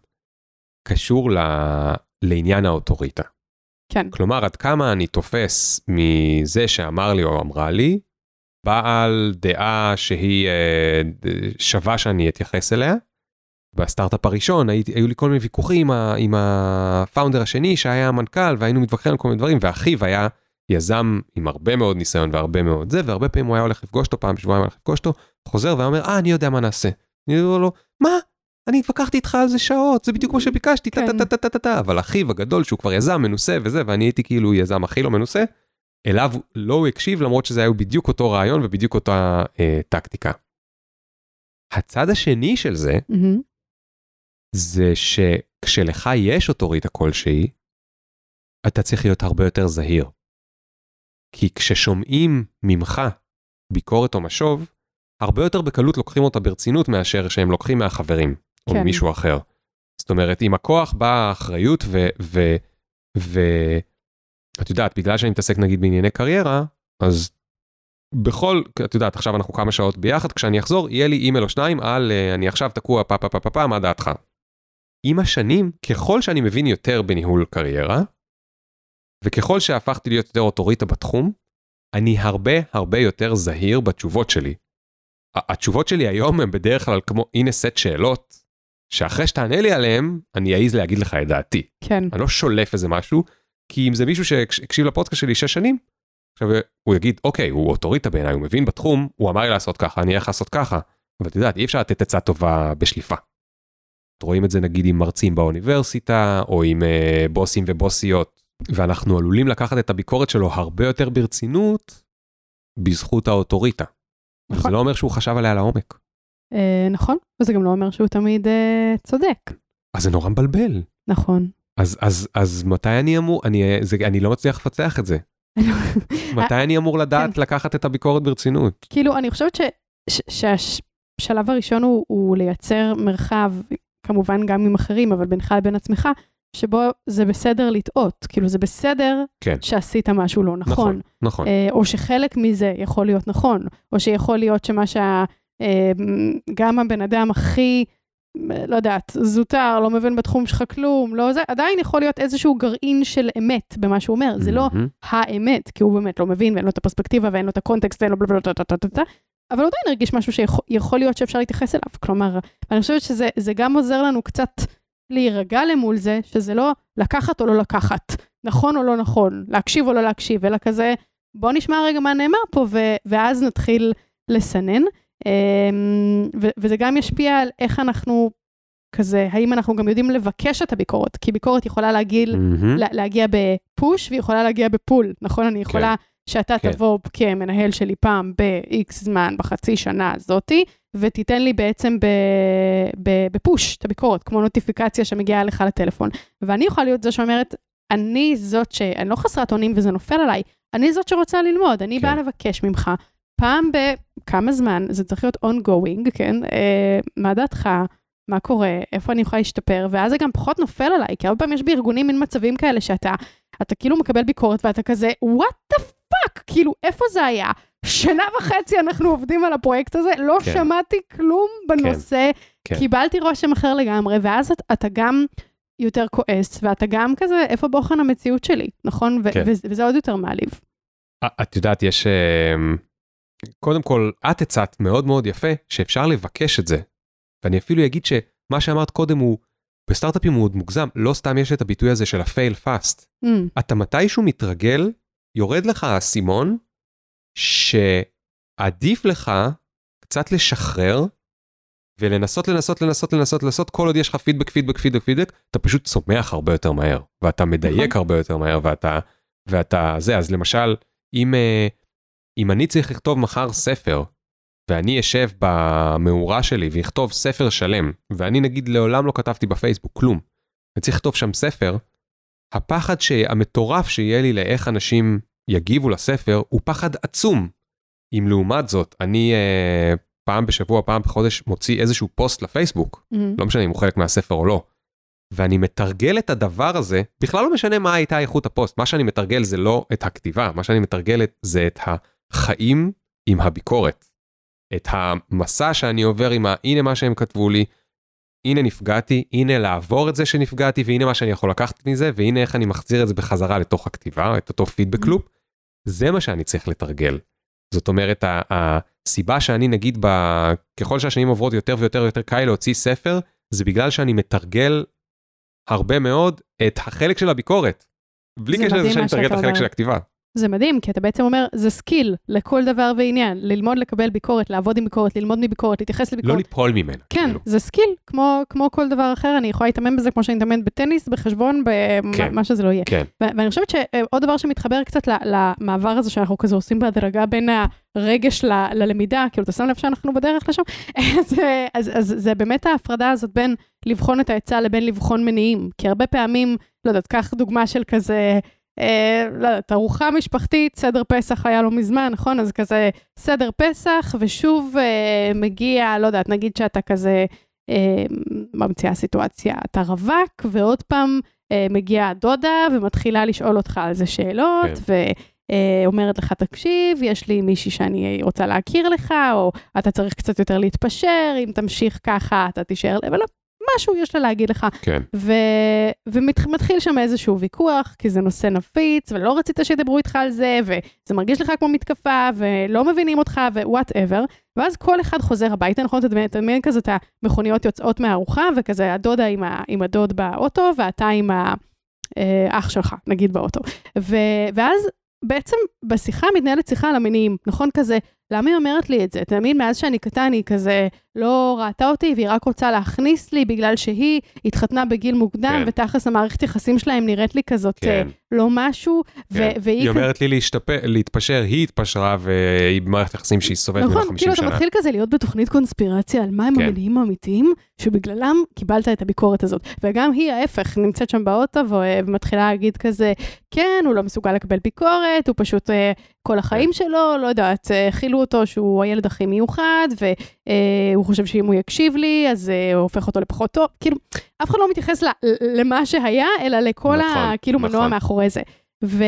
קשור ל... לעניין האוטוריטה. כן, כלומר, עד כמה אני תופס מזה שאמר לי או אמרה לי, בעל דעה שהיא אה, שווה שאני אתייחס אליה. בסטארט-אפ הראשון הייתי, היו לי כל מיני ויכוחים עם, הפאונדר השני שהיה המנכ"ל והיינו מתווכחים על כל מיני דברים ואחיו היה יזם עם הרבה מאוד ניסיון והרבה מאוד זה והרבה פעמים הוא היה הולך לפגוש אותו פעם בשבועיים הולך לפגוש אותו חוזר והיה אומר אה אני יודע מה נעשה. אני אומר לו מה אני התווכחתי איתך על זה שעות זה בדיוק מה שביקשתי טה כן. טה טה טה טה טה אבל אחיו הגדול שהוא כבר יזם מנוסה וזה ואני הייתי כאילו יזם הכי לא מנוסה. אליו לא הוא הקשיב למרות שזה היה בדיוק אותו רעיון ובדיוק אותה אה, טקטיקה. הצד השני של זה מהמם. זה שכשלך יש אוטוריטה כלשהי, אתה צריך להיות הרבה יותר זהיר. כי כששומעים ממך ביקורת או משוב, הרבה יותר בקלות לוקחים אותה ברצינות מאשר שהם לוקחים מהחברים, או כן. ממישהו אחר. זאת אומרת, עם הכוח באה האחריות ו... ו, ו את יודעת, בגלל שאני מתעסק נגיד בענייני קריירה, אז בכל, את יודעת, עכשיו אנחנו כמה שעות ביחד, כשאני אחזור, יהיה לי אימייל או שניים על אה, אני עכשיו תקוע פה פה פה פה, מה דעתך? עם השנים, ככל שאני מבין יותר בניהול קריירה, וככל שהפכתי להיות יותר אוטוריטה בתחום, אני הרבה הרבה יותר זהיר בתשובות שלי. התשובות שלי היום הן בדרך כלל כמו הנה סט שאלות, שאחרי שתענה לי עליהן, אני אעז להגיד לך את דעתי. כן, אני לא שולף איזה משהו, כי אם זה מישהו שהקשיב לפודקאסט שלי שש שנים, עכשיו הוא יגיד, אוקיי, הוא אוטוריטה בעיניי, הוא מבין בתחום, הוא אמר לי לעשות ככה, אני אלך לעשות ככה. אבל את יודעת, אי אפשר לתת עצה טובה בשליפה. רואים את זה נגיד עם מרצים באוניברסיטה, או עם uh, בוסים ובוסיות, ואנחנו עלולים לקחת את הביקורת שלו הרבה יותר ברצינות, בזכות האוטוריטה. נכון. זה לא אומר שהוא חשב עליה לעומק. אה, נכון, וזה גם לא אומר שהוא תמיד אה, צודק, אז זה נורא מבלבל. נכון. אז, אז, אז מתי אני אמור, אני, זה, אני לא מצליח לפצח את זה. מתי אני אמור לדעת כן. לקחת את הביקורת ברצינות? כאילו, אני חושבת ש- ש- שהשלב הראשון הוא, הוא לייצר מרחב, כמובן גם עם אחרים, אבל בינך לבין עצמך, שבו זה בסדר לטעות. כאילו, זה בסדר כן. שעשית משהו לא נכון. נכון, נכון. אה, או שחלק מזה יכול להיות נכון, או שיכול להיות שמה שה... אה, גם הבן אדם הכי, לא יודעת, זוטר, לא מבין בתחום שלך כלום, לא זה, עדיין יכול להיות איזשהו גרעין של אמת במה שהוא אומר. זה לא. האמת, כי הוא באמת לא מבין ואין לו את הפרספקטיבה ואין לו את הקונטקסט ואין לו בלה בלה בלה בלה בלה, אבל הוא עדיין הרגיש משהו שיכול להיות שאפשר להתייחס אליו. כלומר, אני חושבת שזה זה גם עוזר לנו קצת להירגע למול זה, שזה לא לקחת או לא לקחת, נכון או לא נכון, להקשיב או לא להקשיב, אלא כזה, בוא נשמע רגע מה נאמר פה, ו- ואז נתחיל לסנן. אמ, ו- וזה גם ישפיע על איך אנחנו, כזה, האם אנחנו גם יודעים לבקש את הביקורת, כי ביקורת יכולה להגיל, מהמם. לה- להגיע בפוש והיא יכולה להגיע בפול, נכון? אני יכולה שאתה כן. תבוא כמנהל שלי פעם ב-X זמן, בחצי שנה הזאתי, ותיתן לי בעצם בפוש את הביקורת, כמו נוטיפיקציה שמגיעה אליך לטלפון. ואני יכולה להיות זו שאומרת, אני זאת ש... אני לא חסרת אונים וזה נופל עליי, אני זאת שרוצה ללמוד, אני כן. באה לבקש ממך. פעם בכמה זמן, זה צריך להיות ongoing, כן? אה, מה דעתך? מה קורה? איפה אני יכולה להשתפר? ואז זה גם פחות נופל עליי, כי הרבה פעמים יש בארגונים מין מצבים כאלה שאתה, אתה כאילו מקבל ביקורת ואתה כזה, what the fuck? כאילו, איפה זה היה? שנה וחצי אנחנו עובדים על הפרויקט הזה, לא כן. שמעתי כלום בנושא, כן. קיבלתי רושם אחר לגמרי, ואז אתה, אתה גם יותר כועס, ואתה גם כזה, איפה בוחן המציאות שלי, נכון? ו- כן. וזה, וזה עוד יותר מעליב. את יודעת, יש... אמ, קודם כל, את הצעת מאוד מאוד יפה שאפשר לבקש את זה. ואני אפילו אגיד שמה שאמרת קודם הוא, בסטארט-אפים הוא עוד מוגזם, לא סתם יש את הביטוי הזה של ה-fail fast. Mm, אתה מתישהו מתרגל, יורד לך האסימון, שעדיף לך קצת לשחרר ולנסות לנסות לנסות לנסות לנסות כל עוד יש לך פידבק פידבק פידבק פידבק אתה פשוט צומח הרבה יותר מהר ואתה מדייק נכון. הרבה יותר מהר ואתה ואתה זה אז למשל אם אה, אם אני צריך לכתוב מחר ספר ואני אשב במאורה שלי ואכתוב ספר שלם ואני נגיד לעולם לא כתבתי בפייסבוק כלום. אני צריך לכתוב שם ספר. הפחד המטורף שיהיה לי לאיך אנשים יגיבו לספר הוא פחד עצום. אם לעומת זאת אני אה, פעם בשבוע פעם בחודש מוציא איזשהו פוסט לפייסבוק מהמם. לא משנה אם הוא חלק מהספר או לא. ואני מתרגל את הדבר הזה, בכלל לא משנה מה הייתה איכות הפוסט, מה שאני מתרגל זה לא את הכתיבה, מה שאני מתרגל זה את החיים עם הביקורת. את המסע שאני עובר עם ה... הנה מה שהם כתבו לי, הנה נפגעתי, הנה לעבור את זה שנפגעתי, והנה מה שאני יכול לקחת מזה, והנה איך אני מחזיר את זה בחזרה לתוך הכתיבה, את אותו feedback loop. זה מה שאני צריך לתרגל. זאת אומרת, הסיבה שאני נגיד, ב... ככל שהשנים עוברות יותר ויותר ויותר קל להוציא ספר, זה בגלל שאני מתרגל הרבה מאוד את החלק של הביקורת. בלי קשר לזה שאני מתרגל את החלק. של הכתיבה. זה מדהים, כי אתה בעצם אומר, זה skill לכל דבר ועניין. ללמוד לקבל ביקורת, לעבוד עם ביקורת, ללמוד מביקורת, להתייחס לא לביקורת. ליפול ממנה. כן, כאילו. זה skill, כמו, כמו כל דבר אחר, אני יכולה להתאמן בזה כמו שאני מתאמן בטניס, בחשבון, במה כן. שזה לא יהיה. כן, ואני חושבת שעוד דבר שמתחבר קצת למעבר הזה שאנחנו כזה עושים בהדרגה בין הרגש ל- ללמידה, כאילו אתה שם לב שאנחנו בדרך לשם, אז, אז, אז זה באמת ההפרדה הזאת בין לבחון את ההיצע לבין לבחון מניעים, כי הרבה פעמים, לא יודעת, קח דוגמה של כזה, אה, לא יודעת, ארוחה משפחתית, סדר פסח היה לא מזמן, נכון? אז כזה סדר פסח, ושוב אה, מגיע, לא יודעת, נגיד שאתה כזה, אה, ממציאה סיטואציה, אתה רווק, ועוד פעם אה, מגיעה הדודה ומתחילה לשאול אותך על זה שאלות, כן. ואומרת לך, תקשיב, יש לי מישהי שאני רוצה להכיר לך, או אתה צריך קצת יותר להתפשר, אם תמשיך ככה, אתה תישאר, אבל לא, משהו יש לה להגיד לך. כן. ו... ומתחיל שם איזשהו ויכוח, כי זה נושא נפיץ, ולא רצית שידברו איתך על זה, וזה מרגיש לך כמו מתקפה, ולא מבינים אותך, ו whatever. ואז כל אחד חוזר הביתה, נכון? מדמיין כזה את המכוניות יוצאות מהארוחה, וכזה הדודה עם, ה... עם הדוד באוטו, ואתה עם האח שלך, נגיד באוטו. ו... ואז בעצם בשיחה מתנהלת שיחה על המניעים, נכון? כזה, למה היא אומרת לי את זה? מבין, מאז שאני קטן היא כזה לא ראתה אותי, והיא רק רוצה להכניס לי בגלל שהיא התחתנה בגיל מוקדם, כן. ותכלס המערכת יחסים שלהם נראית לי כזאת כן. אה, לא משהו, כן. והיא היא. אומרת לי להשתפר, להתפשר, היא התפשרה והיא במערכת יחסים שהיא סובלת ממנה נכון, 50 כאילו אתה שנה. מתחיל כזה להיות בתוכנית קונספירציה על מה הם כן. המניעים האמיתיים, שבגללם קיבלת את הביקורת הזאת. וגם היא ההפך, נמצאת שם באוטו ומתחילה להגיד כזה, כן, הוא לא מסוגל לקבל ביקורת, הוא פשוט אה, כל החיים כן. שלו, לא יודעת, אה, הכילו אותו שהוא הילד הכי מיוחד, והוא חושב שאם הוא יקשיב לי, אז אה, הוא הופך אותו לפחות טוב. כאילו, אף אחד לא מתייחס למה שהיה, אלא לכל נכון, ה... כאילו מנוע נכון. מאחורי זה. ו...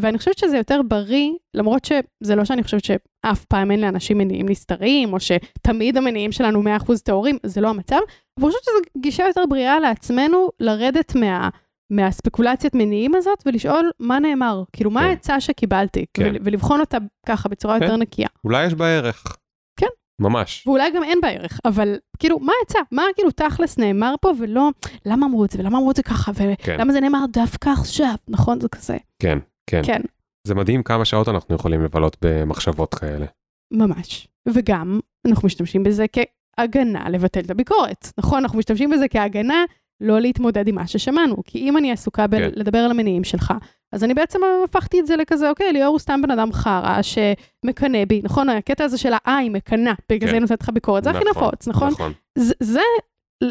ואני חושבת שזה יותר בריא, למרות שזה לא שאני חושבת שאף פעם אין לאנשים מניעים נסתרים, או שתמיד המניעים שלנו 100% טהורים, זה לא המצב, אבל אני חושבת שזו גישה יותר בריאה לעצמנו, לרדת מה... מהספקולציית מניעים הזאת ולשאול מה נאמר, כאילו מה כן. העצה שקיבלתי, כן. ול- ולבחון אותה ככה בצורה כן. יותר נקייה. אולי יש בה ערך. כן. ממש. ואולי גם אין בה ערך, אבל כאילו, מה העצה? מה כאילו תכלס נאמר פה ולא, למה אמרו את זה ולמה אמרו את זה ככה, כן. ולמה זה נאמר דווקא עכשיו, נכון? זה כזה. כן, כן. כן. זה מדהים כמה שעות אנחנו יכולים לבלות במחשבות כאלה. ממש. וגם, אנחנו משתמשים בזה כהגנה לבטל את הביקורת. נכון, אנחנו משתמשים בזה כהגנה לא להתמודד עם מה ששמענו. כי אם אני עסוקה כן. בלדבר על המניעים שלך, אז אני בעצם הפכתי את זה לכזה, אוקיי, ליאור הוא סתם בן אדם חרא שמקנא בי, נכון? הקטע הזה של ה"א, היא מקנאה, בגלל כן. זה היא נותנת לך ביקורת, זה הכי נכון, נפוץ, נכון? נכון. זה, זה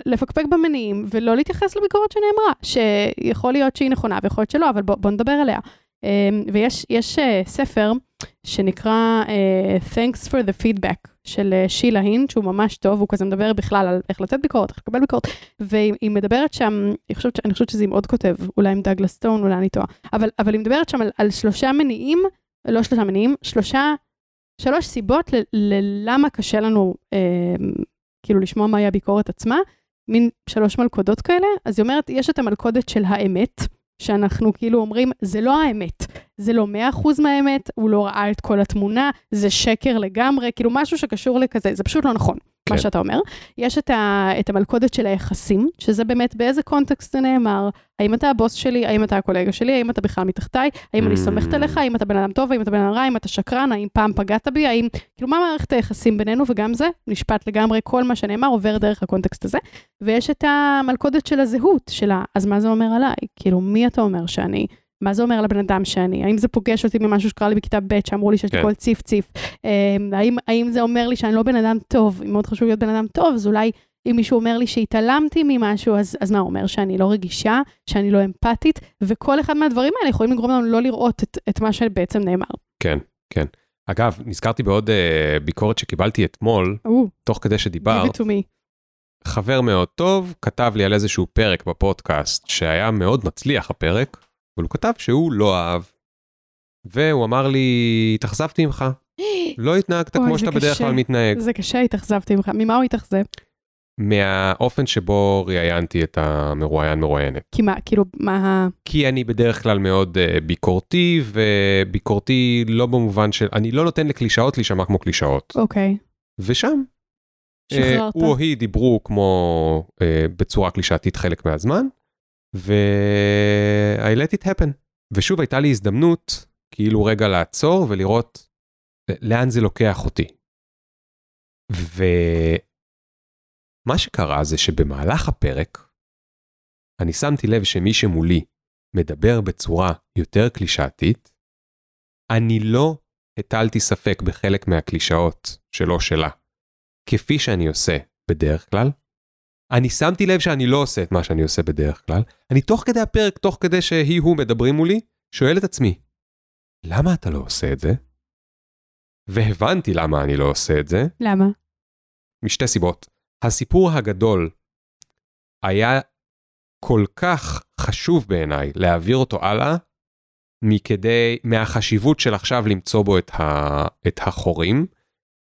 לפקפק במניעים ולא להתייחס לביקורת שנאמרה, שיכול להיות שהיא נכונה ויכול להיות שלא, אבל בוא, בוא נדבר עליה. Um, ויש יש, uh, ספר שנקרא uh, Thanks for the Feedback של uh, שילה הינד, שהוא ממש טוב, הוא כזה מדבר בכלל על איך לתת ביקורת, איך לקבל ביקורת, והיא היא מדברת שם, אני חושבת, אני חושבת שזה עם עוד כותב, אולי עם דאגלס סטון, אולי אני טועה, אבל, אבל היא מדברת שם על, על שלושה מניעים, לא שלושה מניעים, שלושה, שלוש סיבות ל- ללמה קשה לנו אה, כאילו לשמוע מהי הביקורת עצמה, מין שלוש מלכודות כאלה, אז היא אומרת, יש את המלכודת של האמת, שאנחנו כאילו אומרים, זה לא האמת, זה לא 100% מהאמת, הוא לא ראה את כל התמונה, זה שקר לגמרי, כאילו משהו שקשור לכזה, זה פשוט לא נכון. מה כן. שאתה אומר. יש את, ה, את המלכודת של היחסים, שזה באמת באיזה קונטקסט זה נאמר. האם אתה הבוס שלי, האם אתה הקולגה שלי, האם אתה בכלל מתחתיי, האם אני Mm. סומכת עליך, האם אתה בן אדם טוב, האם אתה בן אדם רע, האם אתה שקרן, האם פעם פגעת בי, האם... כאילו, מה מערכת היחסים בינינו, וגם זה נשפט לגמרי, כל מה שנאמר עובר דרך הקונטקסט הזה. ויש את המלכודת של הזהות, של ה... אז מה זה אומר עליי? כאילו, מי אתה אומר שאני? מה זה אומר על הבן אדם שאני? האם זה פוגש אותי ממשהו שקרה לי בכיתה ב', שאמרו לי שיש לי כן. קול ציף ציף? אמ, האם, האם זה אומר לי שאני לא בן אדם טוב? אם מאוד חשוב להיות בן אדם טוב, אז אולי אם מישהו אומר לי שהתעלמתי ממשהו, אז, אז מה, הוא אומר שאני לא רגישה, שאני לא אמפתית, וכל אחד מהדברים האלה יכולים לגרום לנו לא לראות את, את מה שבעצם נאמר. כן, כן. אגב, נזכרתי בעוד uh, ביקורת שקיבלתי אתמול, או, תוך כדי give שדיברת, it to me. חבר מאוד טוב כתב לי על איזשהו פרק בפודקאסט שהיה מאוד מצליח הפרק, אבל הוא כתב שהוא לא אהב. והוא אמר לי, התאכזבתי ממך, לא התנהגת כמו שאתה בדרך. כלל מתנהג. זה קשה, התאכזבתי ממך. ממה הוא התאכזב? מהאופן שבו ראיינתי את המרואיין מרואיינת. כי מה, כאילו, מה ה... כי אני בדרך כלל מאוד uh, ביקורתי, וביקורתי לא במובן של, אני לא נותן לקלישאות להישמע כמו קלישאות. אוקיי, ושם, אה, שחררת. הוא או היא דיברו כמו uh, בצורה קלישאתית חלק מהזמן, ו-I let it happen. ושוב הייתה לי הזדמנות כאילו רגע לעצור ולראות לאן זה לוקח אותי. ומה שקרה זה שבמהלך הפרק, אני שמתי לב שמי שמולי מדבר בצורה יותר קלישאתית, אני לא הטלתי ספק בחלק מהקלישאות שלו שלה, כפי שאני עושה בדרך כלל. אני שמתי לב שאני לא עושה את מה שאני עושה בדרך כלל. אני תוך כדי הפרק, תוך כדי שהיא הוא מדברים מולי, שואל את עצמי, למה אתה לא עושה את זה? והבנתי למה אני לא עושה את זה, למה? משתי סיבות. הסיפור הגדול היה כל כך חשוב בעיניי להעביר אותו הלאה, מכדי, מהחשיבות של עכשיו למצוא בו את, ה, את החורים.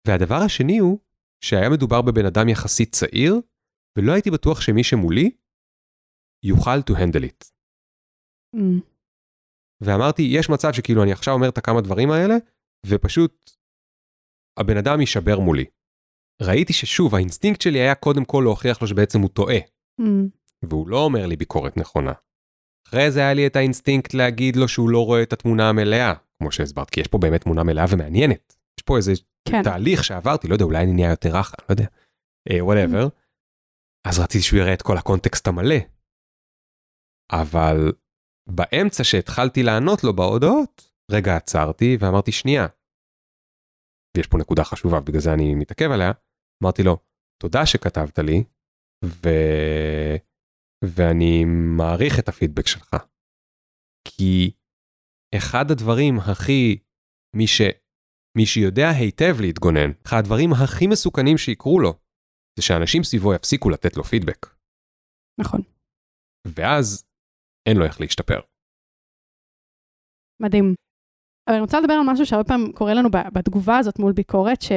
והדבר השני הוא שהיה מדובר בבן אדם יחסית צעיר, ולא הייתי בטוח שמי שמולי יוכל to handle it. Mm. ואמרתי, יש מצב שכאילו אני עכשיו אומר את הכמה דברים האלה, ופשוט הבן אדם יישבר מולי. ראיתי ששוב, האינסטינקט שלי היה קודם כל להוכיח לו שבעצם הוא טועה, Mm. והוא לא אומר לי ביקורת נכונה. אחרי זה היה לי את האינסטינקט להגיד לו שהוא לא רואה את התמונה המלאה, כמו שהסברת, כי יש פה באמת תמונה מלאה ומעניינת. יש פה איזה כן. תהליך שעברתי, לא יודע, אולי אני נהיה יותר רך, לא יודע, whatever. אז רציתי שהוא יראה את כל הקונטקסט המלא. אבל באמצע שהתחלתי לענות לו בהודעות, רגע עצרתי ואמרתי שנייה. ויש פה נקודה חשובה, בגלל זה אני מתעכב עליה. אמרתי לו, תודה שכתבת לי, ו... ואני מעריך את הפידבק שלך. כי אחד הדברים הכי, מי, ש... מי שיודע היטב להתגונן, אחד הדברים הכי מסוכנים שיקרו לו, זה שאנשים סביבו יפסיקו לתת לו פידבק. נכון. ואז אין לו איך להשתפר. מדהים. אבל אני רוצה לדבר על משהו שהרבה פעמים קורה לנו בתגובה הזאת מול ביקורת, ש,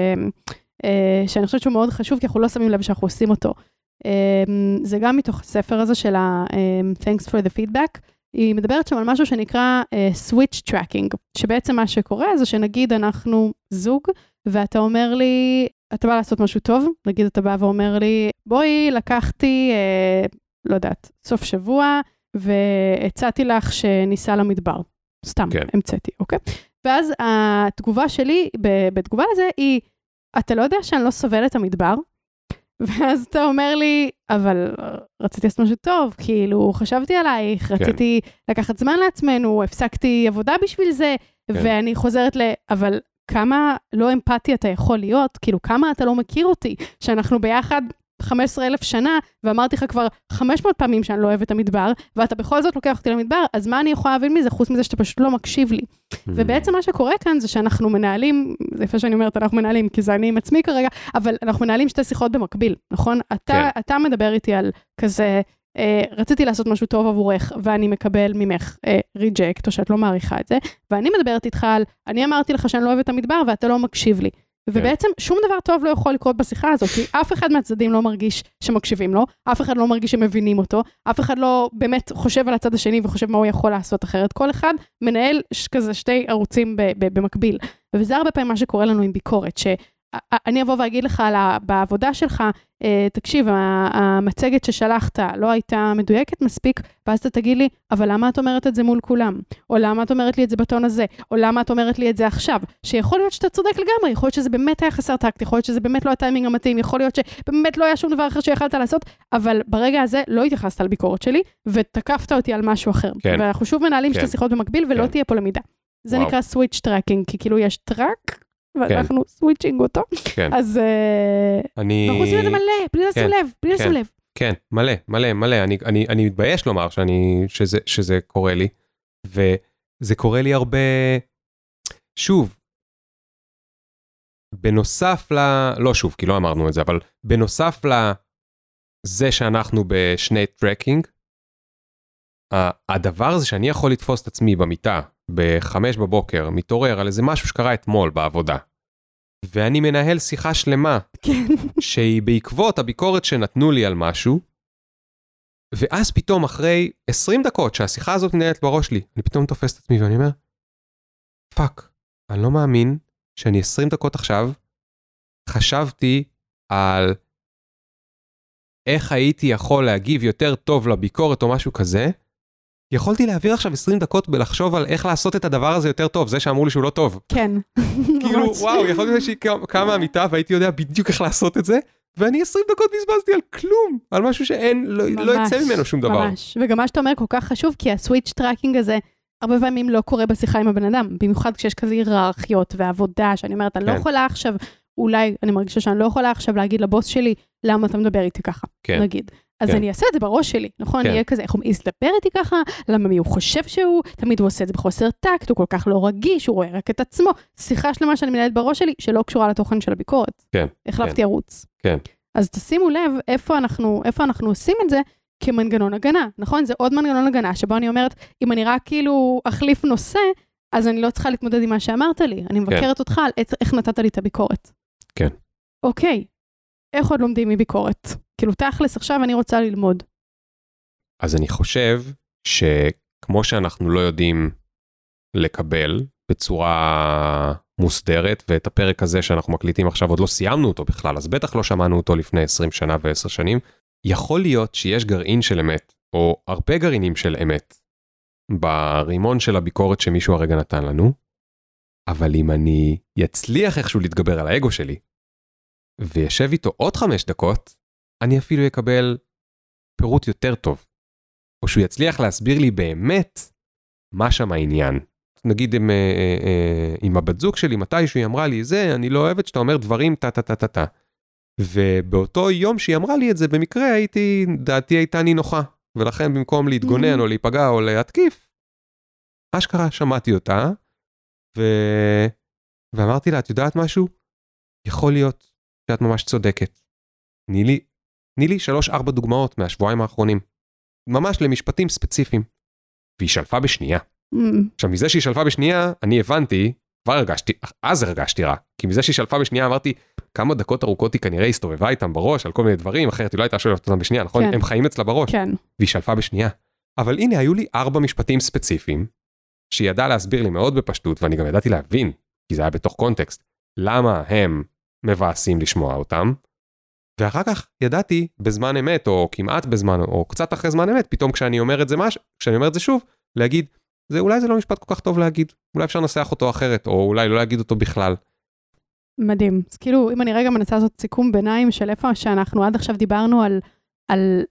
אה, שאני חושבת שהוא מאוד חשוב, כי אנחנו לא שמים לב שאנחנו עושים אותו. אה, זה גם מתוך הספר הזה של ה-Thanks for the feedback. היא מדברת שם על משהו שנקרא uh, switch tracking, שבעצם מה שקורה זה שנגיד אנחנו זוג, ואתה אומר לי, אתה בא לעשות משהו טוב, נגיד אתה בא ואומר לי, בואי, לקחתי, אה, לא יודעת, סוף שבוע, והצעתי לך שניסע למדבר. סתם, כן. המצאתי, אוקיי? ואז התגובה שלי בתגובה לזה היא, אתה לא יודע שאני לא סובלת את המדבר? ואז אתה אומר לי, אבל רציתי לעשות משהו טוב, כאילו, חשבתי עלייך, כן. רציתי לקחת זמן לעצמנו, הפסקתי עבודה בשביל זה, כן. ואני חוזרת ל... אבל כמה לא אמפתי אתה יכול להיות, כאילו, כמה אתה לא מכיר אותי, שאנחנו ביחד 15 אלף שנה, ואמרתי לך כבר 500 פעמים שאני לא אוהבת את המדבר, ואתה בכל זאת לוקח אותי למדבר, אז מה אני יכולה להבין מזה, חוץ מזה שאתה פשוט לא מקשיב לי. ובעצם מה שקורה כאן זה שאנחנו מנהלים, זה יפה שאני אומרת אנחנו מנהלים, כי זה אני עם עצמי כרגע, אבל אנחנו מנהלים שתי שיחות במקביל, נכון? אתה, כן. אתה מדבר איתי על כזה, רציתי לעשות משהו טוב עבורך, ואני מקבל ממך אה, ריג'קט, או שאת לא מעריכה את זה, ואני מדברת איתך על, אני אמרתי לך שאני לא אוהבת את המדבר, ואתה לא מקשיב לי. ובעצם שום דבר טוב לא יכול לקרות בשיחה הזאת, כי אף אחד מהצדדים לא מרגיש שמקשיבים לו, אף אחד לא מרגיש שמבינים אותו, אף אחד לא באמת חושב על הצד השני וחושב מה הוא יכול לעשות אחרת. כל אחד מנהל ש- כזה שתי ערוצים במקביל. וזה הרבה פעמים מה שקורה לנו עם ביקורת, אני אבוא ואגיד לך לה, בעבודה שלך, אה, תקשיב, המצגת ששלחת לא הייתה מדויקת מספיק, ואז אתה תגיד לי, אבל למה את אומרת את זה מול כולם? או למה את אומרת לי את זה בטון הזה? או למה את אומרת לי את זה עכשיו? שיכול להיות שאתה צודק לגמרי, יכול להיות שזה באמת היה חסר טקט, יכול להיות שזה באמת לא הטיימינג המתאים, יכול להיות שבאמת לא היה שום דבר אחר שיכולת לעשות, אבל ברגע הזה לא התייחסת לביקורת שלי, ותקפת אותי על משהו אחר. כן. ואנחנו שוב מנהלים כן. שתי שיחות במקביל, ולא כן. תהיה פה למידה. זה וואו. נקרא switch tracking, כי כאילו יש track, כן. switching אותו. כן. אז uh, אני... אנחנו עושים את זה מלא, בלי לשים כן. לב, בלי לשים כן. לב. כן, מלא, מלא, מלא. אני, אני, אני מתבייש לומר שאני, שזה, שזה קורה לי, וזה קורה לי הרבה... שוב, בנוסף ל... לא שוב, כי לא אמרנו את זה, אבל בנוסף לזה שאנחנו בשני tracking, הדבר הזה שאני יכול לתפוס את עצמי במיטה בחמש בבוקר, מתעורר על איזה משהו שקרה אתמול בעבודה, ואני מנהל שיחה שלמה, כן. שהיא בעקבות הביקורת שנתנו לי על משהו, ואז פתאום אחרי 20 דקות שהשיחה הזאת מנהלת בראש שלי, אני פתאום תופס את עצמי ואני אומר, fuck, אני לא מאמין שאני 20 דקות עכשיו חשבתי על איך הייתי יכול להגיב יותר טוב לביקורת או משהו כזה, יכולתי להעביר עכשיו 20 דקות בלחשוב על איך לעשות את הדבר הזה יותר טוב, זה שאמרו לי שהוא לא טוב. כן. כאילו, וואו, יכול להיות שהייתי קם מהמיטה והייתי יודע בדיוק איך לעשות את זה, ואני 20 דקות בזבזתי על כלום, על משהו שאין, לא, לא יצא ממנו שום דבר. ממש, וגם מה שאתה אומר כל כך חשוב, כי ה switch tracking הזה, הרבה פעמים לא קורה בשיחה עם הבן אדם, במיוחד כשיש כזה היררכיות ועבודה, שאני אומרת, אני לא כן. לא יכולה עכשיו, אולי, אני מרגישה שאני לא יכולה עכשיו להגיד לבוס שלי, למה אתה מדבר איתי ככה, כן. נגיד. אז כן. אני אעשה את זה בראש שלי, נכון? כן. אני אהיה כזה, איך הוא מעז לדבר איתי ככה? למה מי הוא חושב שהוא? תמיד הוא עושה את זה בחוסר טקט, הוא כל כך לא רגיש, הוא רואה רק את עצמו. שיחה שלמה שאני מנהלת בראש שלי, שלא קשורה לתוכן של הביקורת. כן. החלפתי כן. ערוץ. כן. אז תשימו לב איפה אנחנו, איפה אנחנו עושים את זה כמנגנון הגנה, נכון? זה עוד מנגנון הגנה, שבו אני אומרת, אם אני רק כאילו אחליף נושא, אז אני לא צריכה להתמודד עם מה שאמרת לי. אני מבקרת כן. אותך על איך נתת לי את הביקורת. כן. אוקיי, איך עוד לומדים מביקורת? כאילו, תכלס, עכשיו אני רוצה ללמוד. אז אני חושב שכמו שאנחנו לא יודעים לקבל בצורה מוסדרת, ואת הפרק הזה שאנחנו מקליטים עכשיו עוד לא סיימנו אותו בכלל, אז בטח לא שמענו אותו לפני 20 שנה ו-10 שנים, יכול להיות שיש גרעין של אמת, או הרבה גרעינים של אמת, ברימון של הביקורת שמישהו הרגע נתן לנו, אבל אם אני אצליח איכשהו להתגבר על האגו שלי, וישב איתו עוד חמש דקות, אני אפילו אקבל פירוט יותר טוב. או שהוא יצליח להסביר לי באמת מה שם העניין. נגיד עם, אה, אה, אה, עם הבת זוג שלי, מתישהו היא אמרה לי, זה, אני לא אוהבת שאתה אומר דברים טה טה טה טה טה. ובאותו יום שהיא אמרה לי את זה, במקרה הייתי, דעתי הייתה נינוחה. ולכן במקום להתגונן mm-hmm. או להיפגע או להתקיף, אשכרה שמעתי אותה, ו... ואמרתי לה, את יודעת משהו? יכול להיות שאת ממש צודקת. תני לי, תני לי שלוש-ארבע דוגמאות מהשבועיים האחרונים. ממש למשפטים ספציפיים. והיא שלפה בשנייה. Mm. עכשיו, מזה שהיא שלפה בשנייה, אני הבנתי, כבר הרגשתי, אז הרגשתי רע. כי מזה שהיא שלפה בשנייה אמרתי, כמה דקות ארוכות היא כנראה הסתובבה איתם בראש על כל מיני דברים, אחרת היא לא הייתה שואלת אותם בשנייה, נכון? כן. הם חיים אצלה בראש. כן. והיא שלפה בשנייה. אבל הנה, היו לי ארבע משפטים ספציפיים, שהיא ידעה להסביר לי מאוד בפשטות, ואני גם ידעתי להבין, כי זה היה בתוך קונטקסט, למה הם מבאסים לשמוע אותם. ואחר כך ידעתי בזמן אמת, או כמעט בזמן, או קצת אחרי זמן אמת, פתאום כשאני אומר את זה מש... כשאני אומר את זה שוב, להגיד, זה אולי זה לא משפט כל כך טוב להגיד, אולי אפשר לנסח אותו אחרת, או אולי לא להגיד אותו בכלל. מדהים. אז כאילו, אם אני רגע מנסה לעשות סיכום ביניים של איפה שאנחנו עד עכשיו דיברנו על, על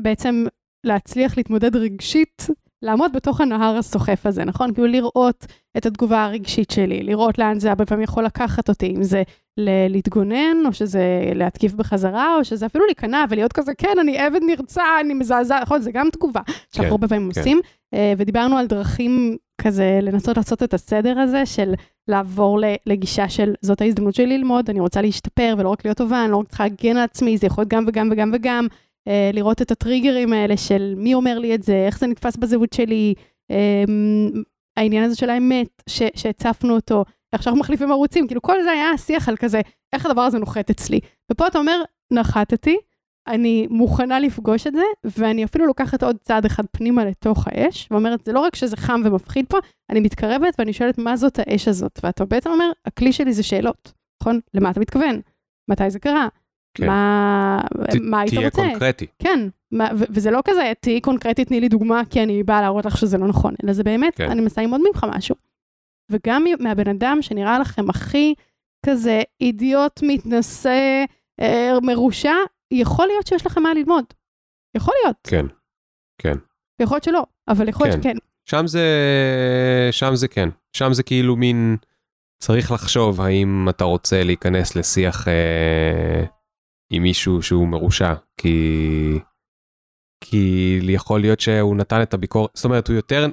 בעצם להצליח להתמודד רגשית לעמוד בתוך הנהר הסוחף הזה, נכון? כאילו לראות את התגובה הרגשית שלי, לראות לאן זה הרבה פעמים יכול לקחת אותי, אם זה להתגונן, או שזה להתקיף בחזרה, או שזה אפילו להיכנע ולהיות כזה, כן, אני עבד נרצע, אני מזעזע, נכון? זה גם תגובה שאנחנו כן, הרבה פעמים כן. עושים. אה, ודיברנו על דרכים כזה לנסות לעשות את הסדר הזה של לעבור לגישה של זאת ההזדמנות שלי ללמוד, אני רוצה להשתפר ולא רק להיות טובה, אני לא רק צריכה להגן על עצמי, זה יכול להיות גם וגם וגם וגם. אה, לראות את הטריגרים האלה של מי אומר לי את זה, איך זה נתפס בזהות שלי, אה, העניין הזה של האמת, שהצפנו אותו, איך שאנחנו מחליפים ערוצים, כאילו כל זה היה השיח על כזה, איך הדבר הזה נוחת אצלי. ופה אתה אומר, נחתתי, אני מוכנה לפגוש את זה, ואני אפילו לוקחת עוד צעד אחד פנימה לתוך האש, ואומרת, זה לא רק שזה חם ומפחיד פה, אני מתקרבת ואני שואלת מה זאת האש הזאת, ואתה בעצם אומר, הכלי שלי זה שאלות. נכון? למה אתה מתכוון? מתי זה קרה? כן. מה, ת- מה היית תהיה רוצה? קונקרטי. כן, מה, ו- וזה לא כזה, תהיי קונקרטית, תני לי דוגמה, כי אני באה להראות לך שזה לא נכון, אלא זה באמת, כן. אני מנסה ללמוד ממך משהו. וגם מהבן אדם שנראה לכם הכי כזה אידיוט, מתנשא, אה, מרושע, יכול להיות שיש לכם מה ללמוד. יכול להיות, כן, כן. יכול להיות שלא, אבל יכול להיות כן. שכן. שם זה, שם זה כן. שם זה כאילו מין, צריך לחשוב האם אתה רוצה להיכנס לשיח אה, עם מישהו שהוא מרושע, כי, כי יכול להיות שהוא נתן את הביקורת, זאת אומרת, הוא יותר,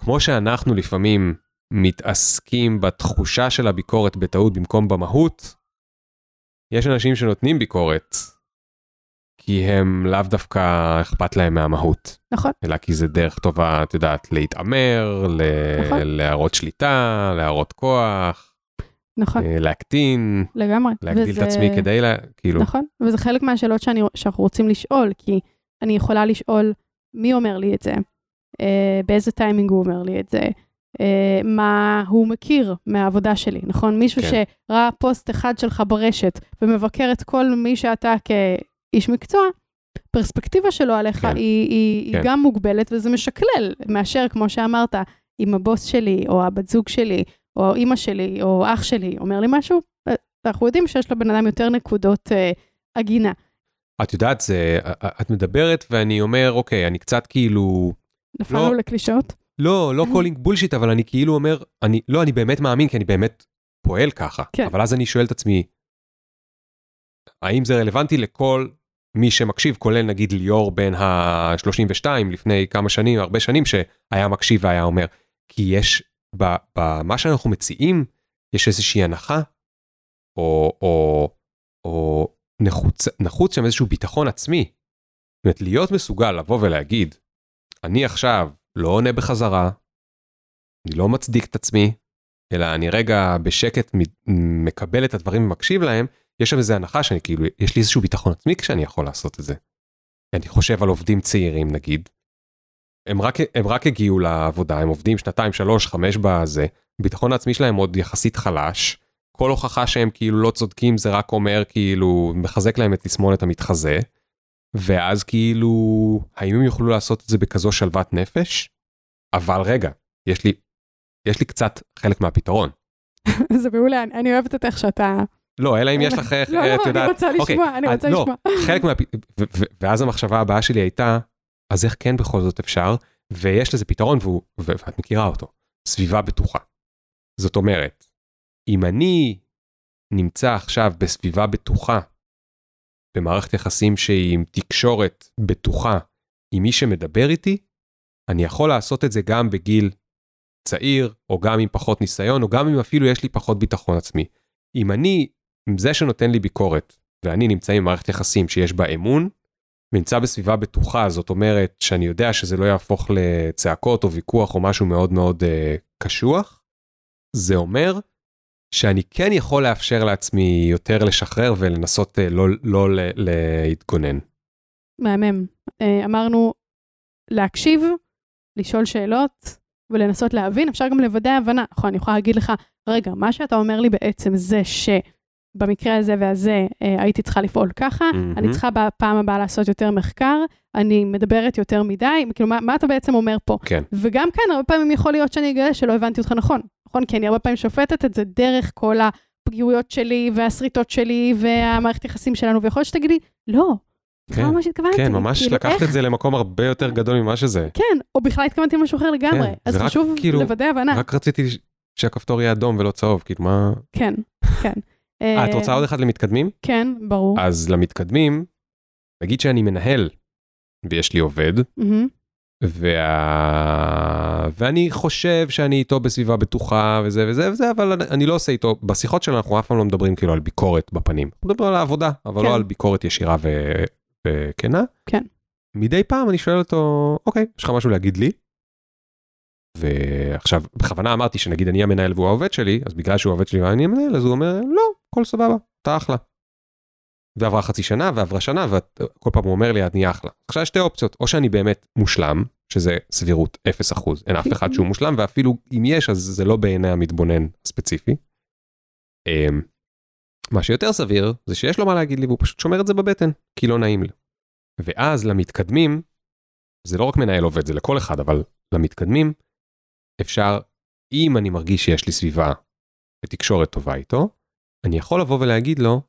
כמו שאנחנו לפעמים מתעסקים בתחושה של הביקורת בטעות במקום במהות, יש אנשים שנותנים ביקורת, כי הם לאו דווקא אכפת להם מהמהות. נכון, אלא כי זה דרך טובה, את יודעת, להתעמר, ל- נכון. להראות שליטה, להראות כוח, נכון, אה, להקטין, לגמרי. להגדיל וזה- את עצמי כדי, לה- כאילו, נכון, וזה חלק מהשאלות שאני, שאנחנו רוצים לשאול, כי אני יכולה לשאול מי אומר לי את זה, אה, באיזה טיימינג הוא אומר לי את זה, אה, מה הוא מכיר מהעבודה שלי, נכון? מישהו כן. שראה פוסט אחד שלך ברשת ומבקר את כל מי שאתה כאיש מקצוע, פרספקטיבה שלו עליך כן. היא, היא, כן. היא גם מוגבלת וזה משקלל, מאשר, כמו שאמרת, אם הבוס שלי, או הבת זוג שלי, או אימא שלי, או אח שלי אומר לי משהו, אה, אנחנו יודעים שיש לבן אדם יותר נקודות אה. את יודעת, זה, את מדברת ואני אומר, אוקיי, אני קצת כאילו, נפלנו לא. לקלישאות? לא, לא calling bullshit, אבל אני כאילו אומר, אני, לא, אני באמת מאמין, כי אני באמת פועל ככה. כן. אבל אז אני שואל את עצמי, האם זה רלוונטי לכל מי שמקשיב, כולל נגיד ליאור בן ה-32 לפני כמה שנים, הרבה שנים, שהיה מקשיב והיה אומר, כי יש, במה שאנחנו מציעים, יש איזושהי הנחה, או, או, או נחוץ, נחוץ שם איזשהו ביטחון עצמי. זאת אומרת, להיות מסוגל לבוא ולהגיד, אני עכשיו לא עונה בחזרה, אני לא מצדיק את עצמי, אלא אני רגע בשקט מקבל את הדברים ומקשיב להם, יש שם איזו הנחה שאני כאילו, יש לי איזשהו ביטחון עצמי כשאני יכול לעשות את זה. אני חושב על עובדים צעירים נגיד, הם רק, הם רק הגיעו לעבודה, הם עובדים שנתיים, שלוש, חמש בזה, הביטחון העצמי שלהם עוד יחסית חלש, כל הוכחה שהם כאילו לא צודקים זה רק אומר כאילו, מחזק להם את תסמונת המתחזה, ואז כאילו, האם הם יוכלו לעשות את זה בכזו שלוות נפש? אבל רגע, יש לי, יש לי קצת חלק מהפתרון. זה מעולה, אני- אני אוהבת את איך שאתה... לא, אלא אם יש לך, לא, לא, את יודעת, אני רוצה לשמוע, אני אז רוצה לא, לשמוע. חלק מה... ואז המחשבה הבאה שלי הייתה, אז איך כן בכל זאת אפשר? ויש לזה פתרון והוא, ואת מכירה אותו, סביבה בטוחה. זאת אומרת, אם אני נמצא עכשיו בסביבה בטוחה, במערכת יחסים שהיא עם תקשורת בטוחה עם מי שמדבר איתי, אני יכול לעשות את זה גם בגיל צעיר, או גם עם פחות ניסיון, או גם אם אפילו יש לי פחות ביטחון עצמי. אם אני, עם זה שנותן לי ביקורת, ואני נמצא עם מערכת יחסים שיש בה אמון, ונמצא בסביבה בטוחה, זאת אומרת שאני יודע שזה לא יהפוך לצעקות או ויכוח או משהו מאוד מאוד אה, קשוח, זה אומר שאני כן יכול לאפשר לעצמי יותר לשחרר ולנסות אה, לא, לא להתגונן. מהמם. אה, אמרנו להקשיב, לשאול שאלות ולנסות להבין, אפשר גם לוודא הבנה. נכון, אני יכולה להגיד לך, רגע, מה שאתה אומר לי בעצם זה שבמקרה הזה והזה אה, הייתי צריכה לפעול ככה, מהמם. אני צריכה בפעם הבאה לעשות יותר מחקר, אני מדברת יותר מדי, כאילו, מה, מה אתה בעצם אומר פה? כן, וגם כאן, הרבה פעמים יכול להיות שאני אגלה שלא הבנתי אותך נכון, נכון? כי אני הרבה פעמים שופטת את זה דרך כל הפגיעויות שלי והשריטות שלי והמערכת יחסים שלנו, ויכול להיות שתגידי, לא, כן, לא מה שהתכוונתי. כן, ממש כאילו, לקחת איך? את זה למקום הרבה יותר גדול ממה שזה. כן, או בכלל התכוונתי למשהו אחר לגמרי. כן, אז חשוב כאילו- לוודא הבנה. רק רציתי שהכפתור יהיה אדום ולא צהוב, כאילו מה... כן, כן. אה, את רוצה עוד אחד למתקדמים? כן, ברור. אז למתקדמים, נגיד שאני מנהל ויש לי עובד, וה... ואני חושב שאני איתו בסביבה בטוחה וזה וזה וזה, אבל אני- אני לא עושה איתו, בשיחות שלנו אנחנו אף פעם לא מדברים כאילו על ביקורת בפנים. אנחנו מדברים על העבודה, אבל כן. לא על ביקורת ישירה ו... וכנה. כן. מדי פעם אני שואל אותו, אוקיי, יש לך משהו להגיד לי? ועכשיו, בכוונה אמרתי שנגיד אני המנהל והוא העובד שלי, אז בגלל שהוא העובד שלי ואני המנהל, אז הוא אומר, לא, הכל סבבה, אתה אחלה. ועברה חצי שנה ועברה שנה וכל פעם הוא אומר לי את נהיה אחלה. עכשיו יש שתי אופציות או שאני באמת מושלם שזה סבירות 0% אין אף אחד שהוא מושלם ואפילו אם יש אז זה לא בעיני המתבונן הספציפי. אמ, מה שיותר סביר זה שיש לו מה להגיד לי והוא פשוט שומר את זה בבטן, כי לא נעים לי. ואז למתקדמים, זה לא רק מנהל עובד, זה לכל אחד, אבל למתקדמים, אפשר, אם אני מרגיש שיש לי סביבה ותקשורת טובה איתו, אני יכול לבוא ולהגיד לו,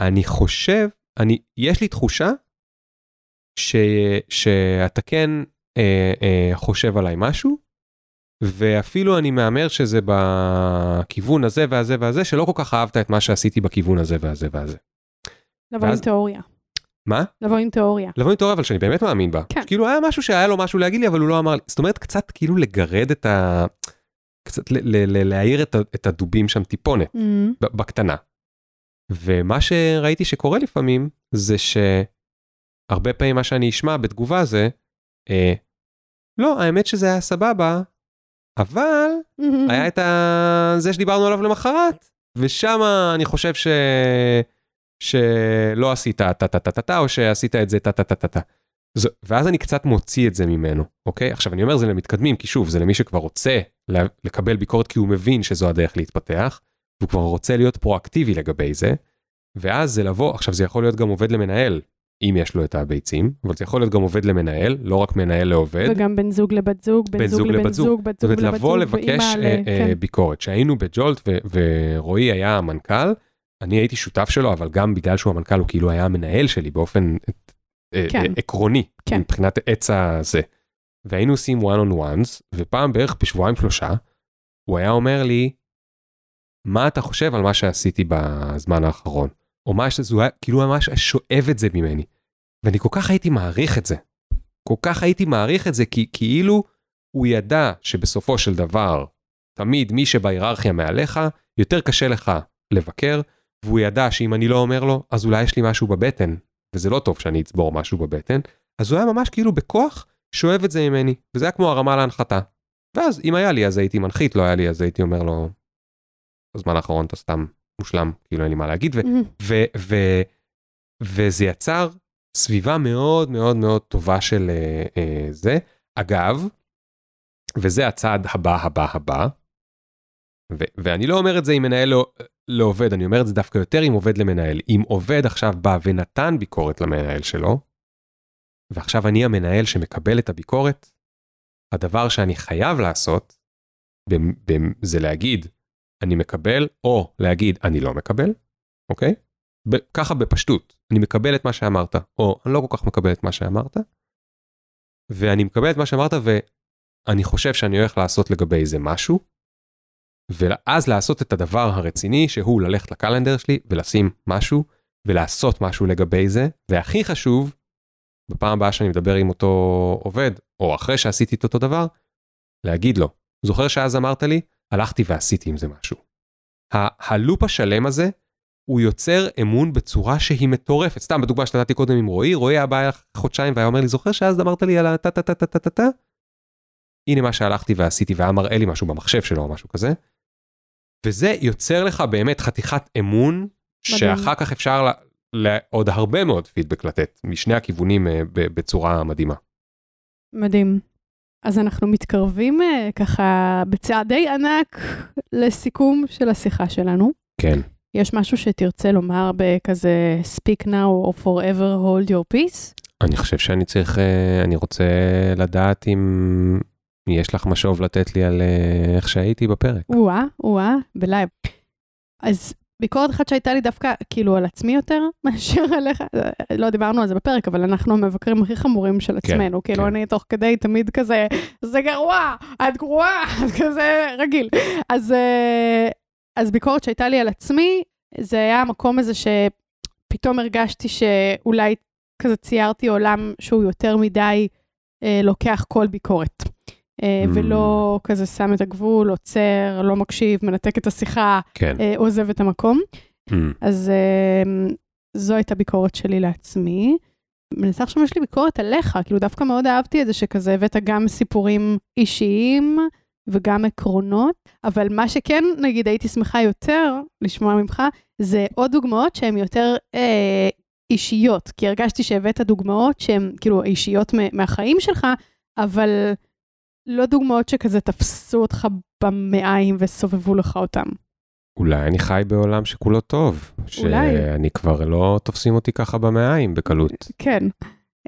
אני חושב, אני, יש לי תחושה ש, שאתה כן אה, אה, חושב עליי משהו, ואפילו אני מהמר שזה בכיוון הזה והזה והזה, שלא כל כך אהבת את מה שעשיתי בכיוון הזה והזה והזה. לבוא ואז- עם תיאוריה. מה? לבוא עם תיאוריה. לבוא עם תיאוריה אבל שאני באמת מאמין בה. כן. כאילו היה משהו שהיה לו משהו להגיד לי אבל הוא לא אמר לי. זאת אומרת קצת כאילו לגרד את ה... קצת להעיר את, הדובים שם טיפונת, ב- בקטנה. ומה שראיתי שקורה לפעמים זה שהרבה פעמים מה שאני אשמע בתגובה זה, אה, לא האמת שזה היה סבבה, אבל אמ, היה את ה... זה שדיברנו עליו למחרת, ושם אני חושב ש... שלא עשית טה-טה-טה-טה, או שעשית את זה טה-טה-טה-טה. זו- ואז אני קצת מוציא את זה ממנו, אוקיי? עכשיו אני אומר זה למתקדמים, כי שוב, זה למי שכבר רוצה לקבל ביקורת כי הוא מבין שזו הדרך להתפתח, והוא כבר רוצה להיות פרואקטיבי לגבי זה, ואז זה לבוא, עכשיו זה יכול להיות גם עובד למנהל, אם יש לו את הביצים, אבל זה יכול להיות גם עובד למנהל, לא רק מנהל לעובד. וגם בן זוג לבת זוג, בן זוג לבן זוג, בת זאת זוג אומרת, לבת לבוא זוג, לבקש ואימא ל... אה, אה, כן. ביקורת. כשהיינו בג'ולט ו- ורועי היה המנכ"ל, אני הייתי שותף שלו, אבל גם בגלל שהוא המנכ"ל, הוא כאילו היה המנהל שלי באופן עקרוני, כן. מבחינת עץ הזה. והיינו עושים one on ones, ופעם בערך בשבועיים שלושה, הוא היה אומר לי, מה אתה חושב על מה שעשיתי בזמן האחרון? או מה שזה, הוא היה כאילו ממש שואב את זה ממני. ואני כל כך הייתי מעריך את זה. כל כך הייתי מעריך את זה, כי כאילו הוא ידע שבסופו של דבר, תמיד מי שבהיררכיה מעליך, יותר קשה לך לבקר, והוא ידע שאם אני לא אומר לו, אז אולי יש לי משהו בבטן, וזה לא טוב שאני אצבור משהו בבטן, אז הוא היה ממש כאילו בכוח שואב את זה ממני, וזה היה כמו הרמה להנחתה. ואז אם היה לי אז הייתי מנחית, לא היה לי אז הייתי אומר לו, בזמן האחרון אתה סתם מושלם, כאילו אין לי מה להגיד, ו- אמ, ו- ו- וזה יצר סביבה מאוד מאוד מאוד טובה של אה, אה, זה. אגב, וזה הצעד הבא הבא הבא, ואני לא אומר את זה עם מנהל לא, לא עובד, אני אומר את זה דווקא יותר עם עובד למנהל. אם עובד עכשיו בא ונתן ביקורת למנהל שלו, ועכשיו אני המנהל שמקבל את הביקורת, הדבר שאני חייב לעשות, זה להגיד, אני מקבל, או להגיד, אני לא מקבל, אוקיי? ככה בפשטות, אני מקבל את מה שאמרת, או אני לא כל כך מקבל את מה שאמרת, ואני מקבל את מה שאמרת ואני חושב שאני הולך לעשות לגבי זה משהו, ואז לעשות את הדבר הרציני שהוא ללכת לקלנדר שלי ולשים משהו ולעשות משהו לגבי זה, והכי חשוב, בפעם הבאה שאני מדבר עם אותו עובד, או אחרי שעשיתי את אותו דבר, להגיד לו, זוכר שאז אמרת לי, הלכתי ועשיתי עם זה משהו. ה- הלופ השלם הזה, הוא יוצר אמון בצורה שהיא מטורפת. סתם בדוגמה שנתתי קודם עם רועי, רועי היה בא חודשיים והיה אומר לי, זוכר שאז אמרת לי על הטה טה טה טה טה טה טה? הנה מה שהלכתי ועשיתי והיה מראה לי משהו במחשב שלו או משהו כזה. וזה יוצר לך באמת חתיכת אמון, שאחר כך אפשר לעוד הרבה מאוד פידבק לתת, משני הכיוונים אה, בצורה מדהימה. מדהים. אז אנחנו מתקרבים אה, ככה בצעדי ענק לסיכום של השיחה שלנו. כן. יש משהו שתרצה לומר בכזה speak now or forever hold your peace? אני חושב שאני צריך, אה, אני רוצה לדעת אם יש לך משוב לתת לי על אה, איך שהייתי בפרק. או-אה, או-אה, בלייב. אז ביקורת אחת שהייתה לי דווקא כאילו על עצמי יותר מאשר עליך, אה, לא דיברנו על זה בפרק, אבל אנחנו המבקרים הכי חמורים של כן, עצמנו. כאילו כן. אני תוך כדי תמיד כזה, זה גרוע, את גרועה, את כזה רגיל. אז, אה, אז ביקורת שהייתה לי על עצמי, זה היה המקום הזה שפתאום הרגשתי שאולי כזה ציירתי עולם שהוא יותר מדי אה, לוקח כל ביקורת. אה, Mm. ולא כזה שם את הגבול, עוצר, לא מקשיב, מנתק את השיחה, כן. אה, עוזב את המקום. Mm. אז אה, זו הייתה ביקורת שלי לעצמי. מנסה עכשיו יש לי ביקורת עליך, כאילו דווקא מאוד אהבתי את זה שכזה הבאת גם סיפורים אישיים וגם עקרונות, אבל מה שכן, נגיד, הייתי שמחה יותר לשמוע ממך, זה עוד דוגמאות שהן יותר אה, אישיות, כי הרגשתי שהבאת דוגמאות שהן כאילו אישיות מהחיים שלך, אבל לא דוגמאות שכזה תפסו אותך במעיים וסובבו לך אותם. אולי אני חי בעולם שכולו טוב. אולי. שאני כבר לא תופסים אותי ככה במעיים בקלות. כן.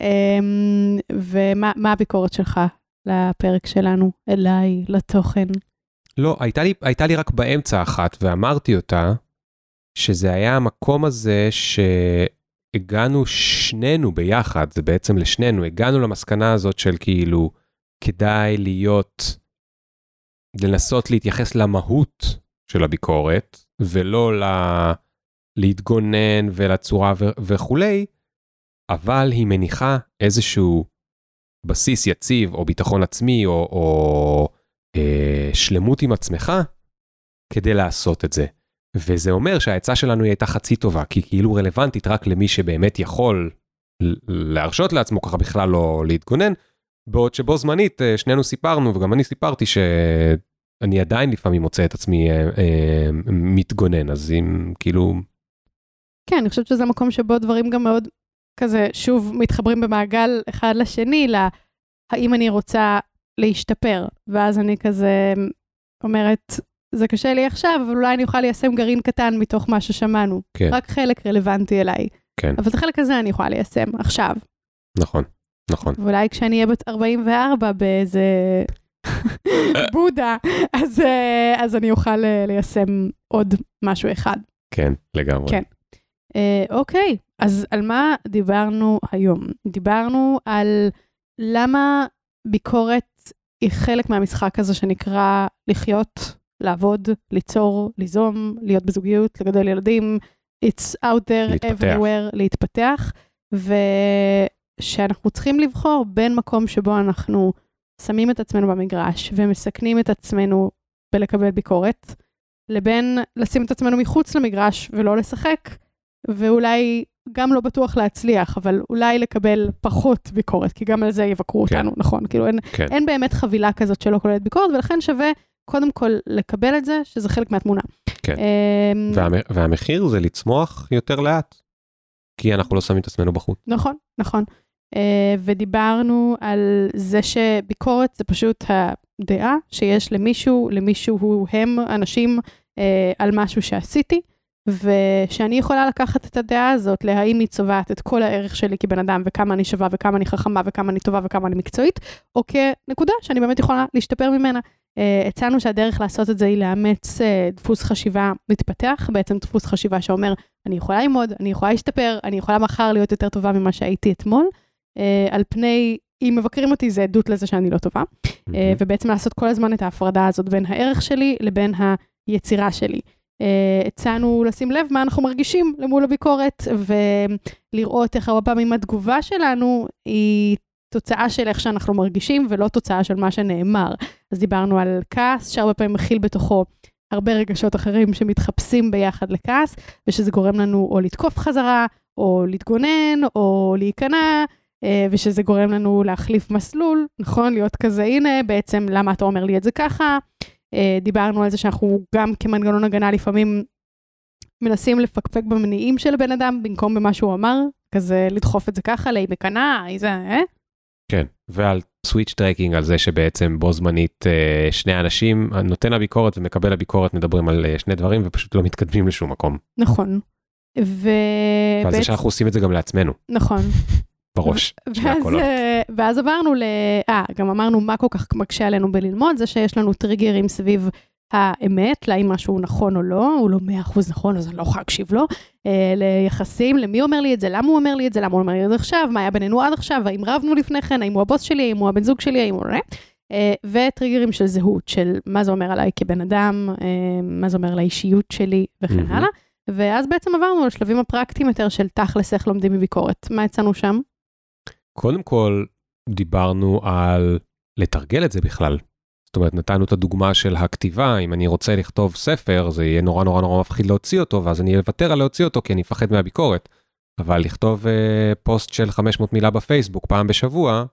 אמ, ומה מה הביקורת שלך לפרק שלנו, אליי, לתוכן? לא, הייתה לי, הייתה לי רק באמצע אחת, ואמרתי אותה, שזה היה המקום הזה שהגענו שנינו ביחד, זה בעצם לשנינו, הגענו למסקנה הזאת של כאילו, כדאי להיות, לנסות להתייחס למהות של הביקורת, ולא ל... להתגונן ולצורה ו- וכולי, אבל היא מניחה איזשהו בסיס יציב, או ביטחון עצמי, או, או אה, שלמות עם עצמך, כדי לעשות את זה. וזה אומר שהעצה שלנו היא הייתה חצי טובה, כי היא כאילו רלוונטית רק למי שבאמת יכול להרשות לעצמו ככה בכלל לא להתגונן, בעוד שבו זמנית אה, שנינו סיפרנו, וגם אני סיפרתי שאני עדיין לפעמים מוצא את עצמי אה, אה, מתגונן, אז אם כאילו... כן, אני חושבת שזה מקום שבו דברים גם מאוד כזה שוב מתחברים במעגל אחד לשני, להאם אני רוצה להשתפר, ואז אני כזה אומרת, זה קשה לי עכשיו, אבל אולי אני אוכל ליישם גרעין קטן מתוך מה ששמענו. כן. רק חלק רלוונטי אליי. כן. אבל את החלק הזה אני יכולה ליישם עכשיו. נכון, נכון. ואולי כשאני אהיה בת 44 באיזה בודה, אז, אה, אז אני אוכל אה, ליישם עוד משהו אחד. כן, לגמרי. כן. אה, אוקיי, אז על מה דיברנו היום? דיברנו על למה ביקורת היא חלק מהמשחק הזה שנקרא לחיות, לעבוד, ליצור, ליזום, להיות בזוגיות, לגדל ילדים, it's out there להתפתח. everywhere, להתפתח, ושאנחנו צריכים לבחור בין מקום שבו אנחנו שמים את עצמנו במגרש ומסכנים את עצמנו בלקבל ביקורת, לבין לשים את עצמנו מחוץ למגרש ולא לשחק, ואולי גם לא בטוח להצליח, אבל אולי לקבל פחות ביקורת, כי גם על זה יבקרו כן. אותנו, נכון? כאילו אין, כן. אין באמת חבילה כזאת שלא כוללת ביקורת, ולכן שווה קודם כל לקבל את זה, שזה חלק מהתמונה. כן. אמ, והמ... והמחיר זה לצמוח יותר לאט, כי אנחנו לא שמים את עצמנו בחוץ. נכון, נכון. Uh, ודיברנו על זה שביקורת זה פשוט הדעה שיש למישהו, למישהו הם אנשים uh, על משהו שעשיתי, ושאני יכולה לקחת את הדעה הזאת להאם היא צובעת את כל הערך שלי כבן אדם וכמה אני שווה וכמה אני חכמה וכמה אני טובה וכמה אני מקצועית, או כנקודה שאני באמת יכולה להשתפר ממנה. Uh, הצענו שהדרך לעשות את זה היא לאמץ uh, דפוס חשיבה מתפתח, בעצם דפוס חשיבה שאומר, אני יכולה ללמוד, אני יכולה להשתפר, אני יכולה מחר להיות יותר טובה ממה שהייתי אתמול. Uh, על פני, אם מבקרים אותי זה עדות לזה שאני לא טובה, uh, ובעצם לעשות כל הזמן את ההפרדה הזאת בין הערך שלי לבין היצירה שלי. Uh, הצענו לשים לב מה אנחנו מרגישים למול הביקורת, ולראות איך הרבה פעמים התגובה שלנו היא תוצאה של איך שאנחנו מרגישים, ולא תוצאה של מה שנאמר. אז דיברנו על כעס, שהרבה פעמים מכיל בתוכו הרבה רגשות אחרים שמתחפשים ביחד לכעס, ושזה גורם לנו או לתקוף חזרה, או להתגונן, או להיכנע, אה, ושזה גורם לנו להחליף מסלול, נכון? להיות כזה, הנה, בעצם, למה אתה אומר לי את זה ככה? אה, דיברנו על זה שאנחנו גם כמנגנון הגנה לפעמים מנסים לפקפק במניעים של הבן אדם במקום במה שהוא אמר, כזה לדחוף את זה ככה, לאי מקנאה, איזה, אה? כן, ועל switch tracking, על זה שבעצם בו זמנית אה, שני אנשים, נותן הביקורת ומקבל הביקורת, מדברים על אה, שני דברים ופשוט לא מתקדמים לשום מקום. נכון. ו... ועל זה בעצם- שאנחנו עושים את זה גם לעצמנו, נכון. בראש, ואז, הקולות. אה, ואז עברנו ל... אה, גם אמרנו מה כל כך מקשה עלינו בללמוד, זה שיש לנו טריגרים סביב האמת, להאם משהו נכון או לא, הוא לא 100% נכון, אז אני לא יכולה להקשיב לו. אה, ליחסים, למי אומר לי את זה, למה הוא אומר לי את זה, למה הוא אומר לי את זה עכשיו, מה היה בינינו עד עכשיו, האם רבנו לפני כן, האם הוא הבוס שלי, האם הוא הבן זוג שלי, האם הוא... אה, וטריגרים של זהות, של מה זה אומר עליי כבן אדם, אה, מה זה אומר על האישיות שלי וכן מהמם. הלאה. ואז בעצם עברנו לשלבים הפרקטיים יותר של תכלס איך לומדים מביקורת. מה הצענו שם? קודם כל, דיברנו על לתרגל את זה בכלל. זאת אומרת, נתנו את הדוגמה של הכתיבה, אם אני רוצה לכתוב ספר, זה יהיה נורא נורא נורא מפחיד להוציא אותו, ואז אני אוותר על להוציא אותו כי אני אפחד מהביקורת. אבל לכתוב אה, פוסט של 500 מילה בפייסבוק פעם בשבוע,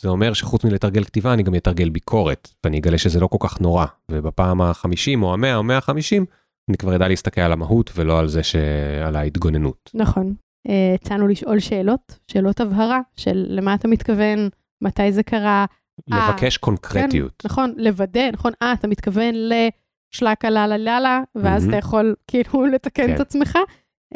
זה אומר שחוץ מלתרגל כתיבה, אני גם אתרגל ביקורת, ואני אגלה שזה לא כל כך נורא. ובפעם ה-50 או ה-100 או 150, אני כבר אדע להסתכל על המהות ולא על זה שעל ההתגוננות. נכון. אה, הצענו לשאול שאלות, שאלות הבהרה של למה אתה מתכוון, מתי זה קרה. אה, לבקש קונקרטיות. כן, נכון, לוודא, נכון, אה, אתה מתכוון ל... שלקה לה לה לה לה, ואז מהמם. אתה יכול כאילו לתקן כן. את עצמך.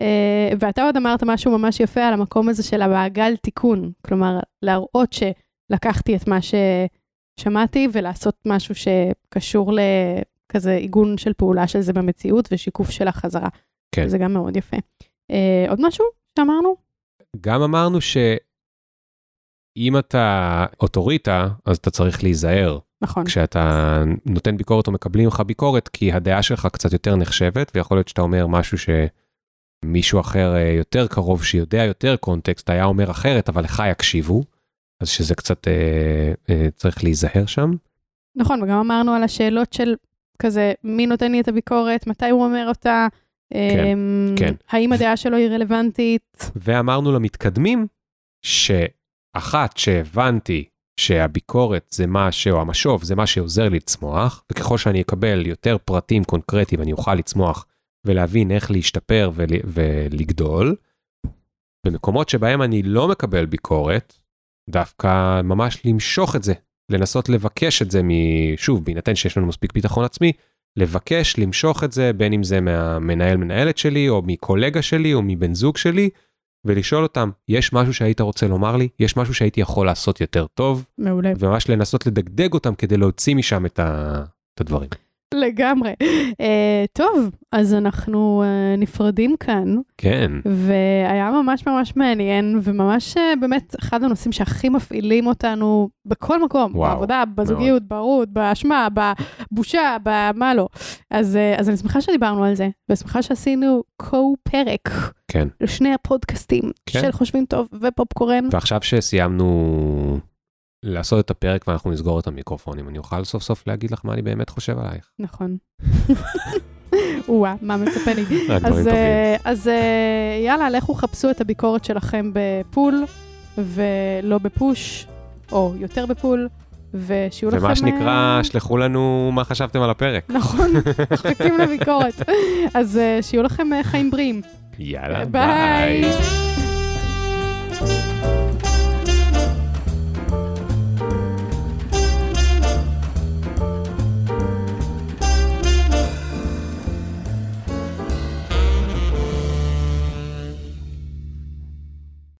אה, ואתה עוד אמרת משהו ממש יפה על המקום הזה של המעגל תיקון, כלומר, להראות שלקחתי את מה ששמעתי ולעשות משהו שקשור לכזה עיגון של פעולה של זה במציאות ושיקוף של החזרה. כן. זה גם מאוד יפה. אה, עוד משהו שאמרנו? גם אמרנו שאם אתה אוטוריטה, אז אתה צריך להיזהר נכון. כשאתה נותן ביקורת או מקבלים לך ביקורת, כי הדעה שלך קצת יותר נחשבת, ויכול להיות שאתה אומר משהו שמישהו אחר אה, יותר קרוב, שיודע יותר קונטקסט, היה אומר אחרת, אבל לך יקשיבו, אז שזה קצת אה, אה, צריך להיזהר שם. נכון, וגם אמרנו על השאלות של כזה, מי נותן לי את הביקורת, מתי הוא אומר אותה, כן, אמ, כן. האם הדעה שלו היא רלוונטית. ואמרנו למתקדמים, שאחת שהבנתי שהביקורת זה מה ש... או המשוב זה מה שעוזר לי לצמוח, וככל שאני אקבל יותר פרטים קונקרטיים אני אוכל לצמוח ולהבין איך להשתפר ול... ולגדול. במקומות שבהם אני לא מקבל ביקורת, דווקא ממש למשוך את זה, לנסות לבקש את זה, שוב, בהינתן שיש לנו מספיק ביטחון עצמי, לבקש, למשוך את זה, בין אם זה מהמנהל מנהלת שלי, או מקולגה שלי, או מבן זוג שלי, ולשאול אותם, יש משהו שהיית רוצה לומר לי? יש משהו שהייתי יכול לעשות יותר טוב? מעולה. וממש לנסות לדגדג אותם כדי להוציא משם את, ה... את הדברים. לגמרי. Uh, טוב, אז אנחנו uh, נפרדים כאן, כן, והיה ממש ממש מעניין, וממש uh, באמת אחד הנושאים שהכי מפעילים אותנו בכל מקום, וואו, בעבודה, בזוגיות, בהורות, באשמה, בבושה, במה לא. אז, uh, אז אני שמחה שדיברנו על זה, ושמחה שעשינו co-פרק כן. לשני הפודקאסטים כן. של חושבים טוב ופופקורן. ועכשיו שסיימנו לעשות את הפרק ואנחנו נסגור את המיקרופונים, אני אוכל סוף סוף להגיד לך מה אני באמת חושב עלייך. נכון. וואה, מה מצפה לי. אז. אה, אז אה, יאללה, לכו חפשו את הביקורת שלכם בפול, ולא בפוש, או יותר בפול, ושיהיו לכם... ומה שנקרא, אה, שלחו לנו מה חשבתם על הפרק. נכון, מחכים לביקורת. אז שיהיו לכם חיים בריאים. יאללה, ביי. ביי.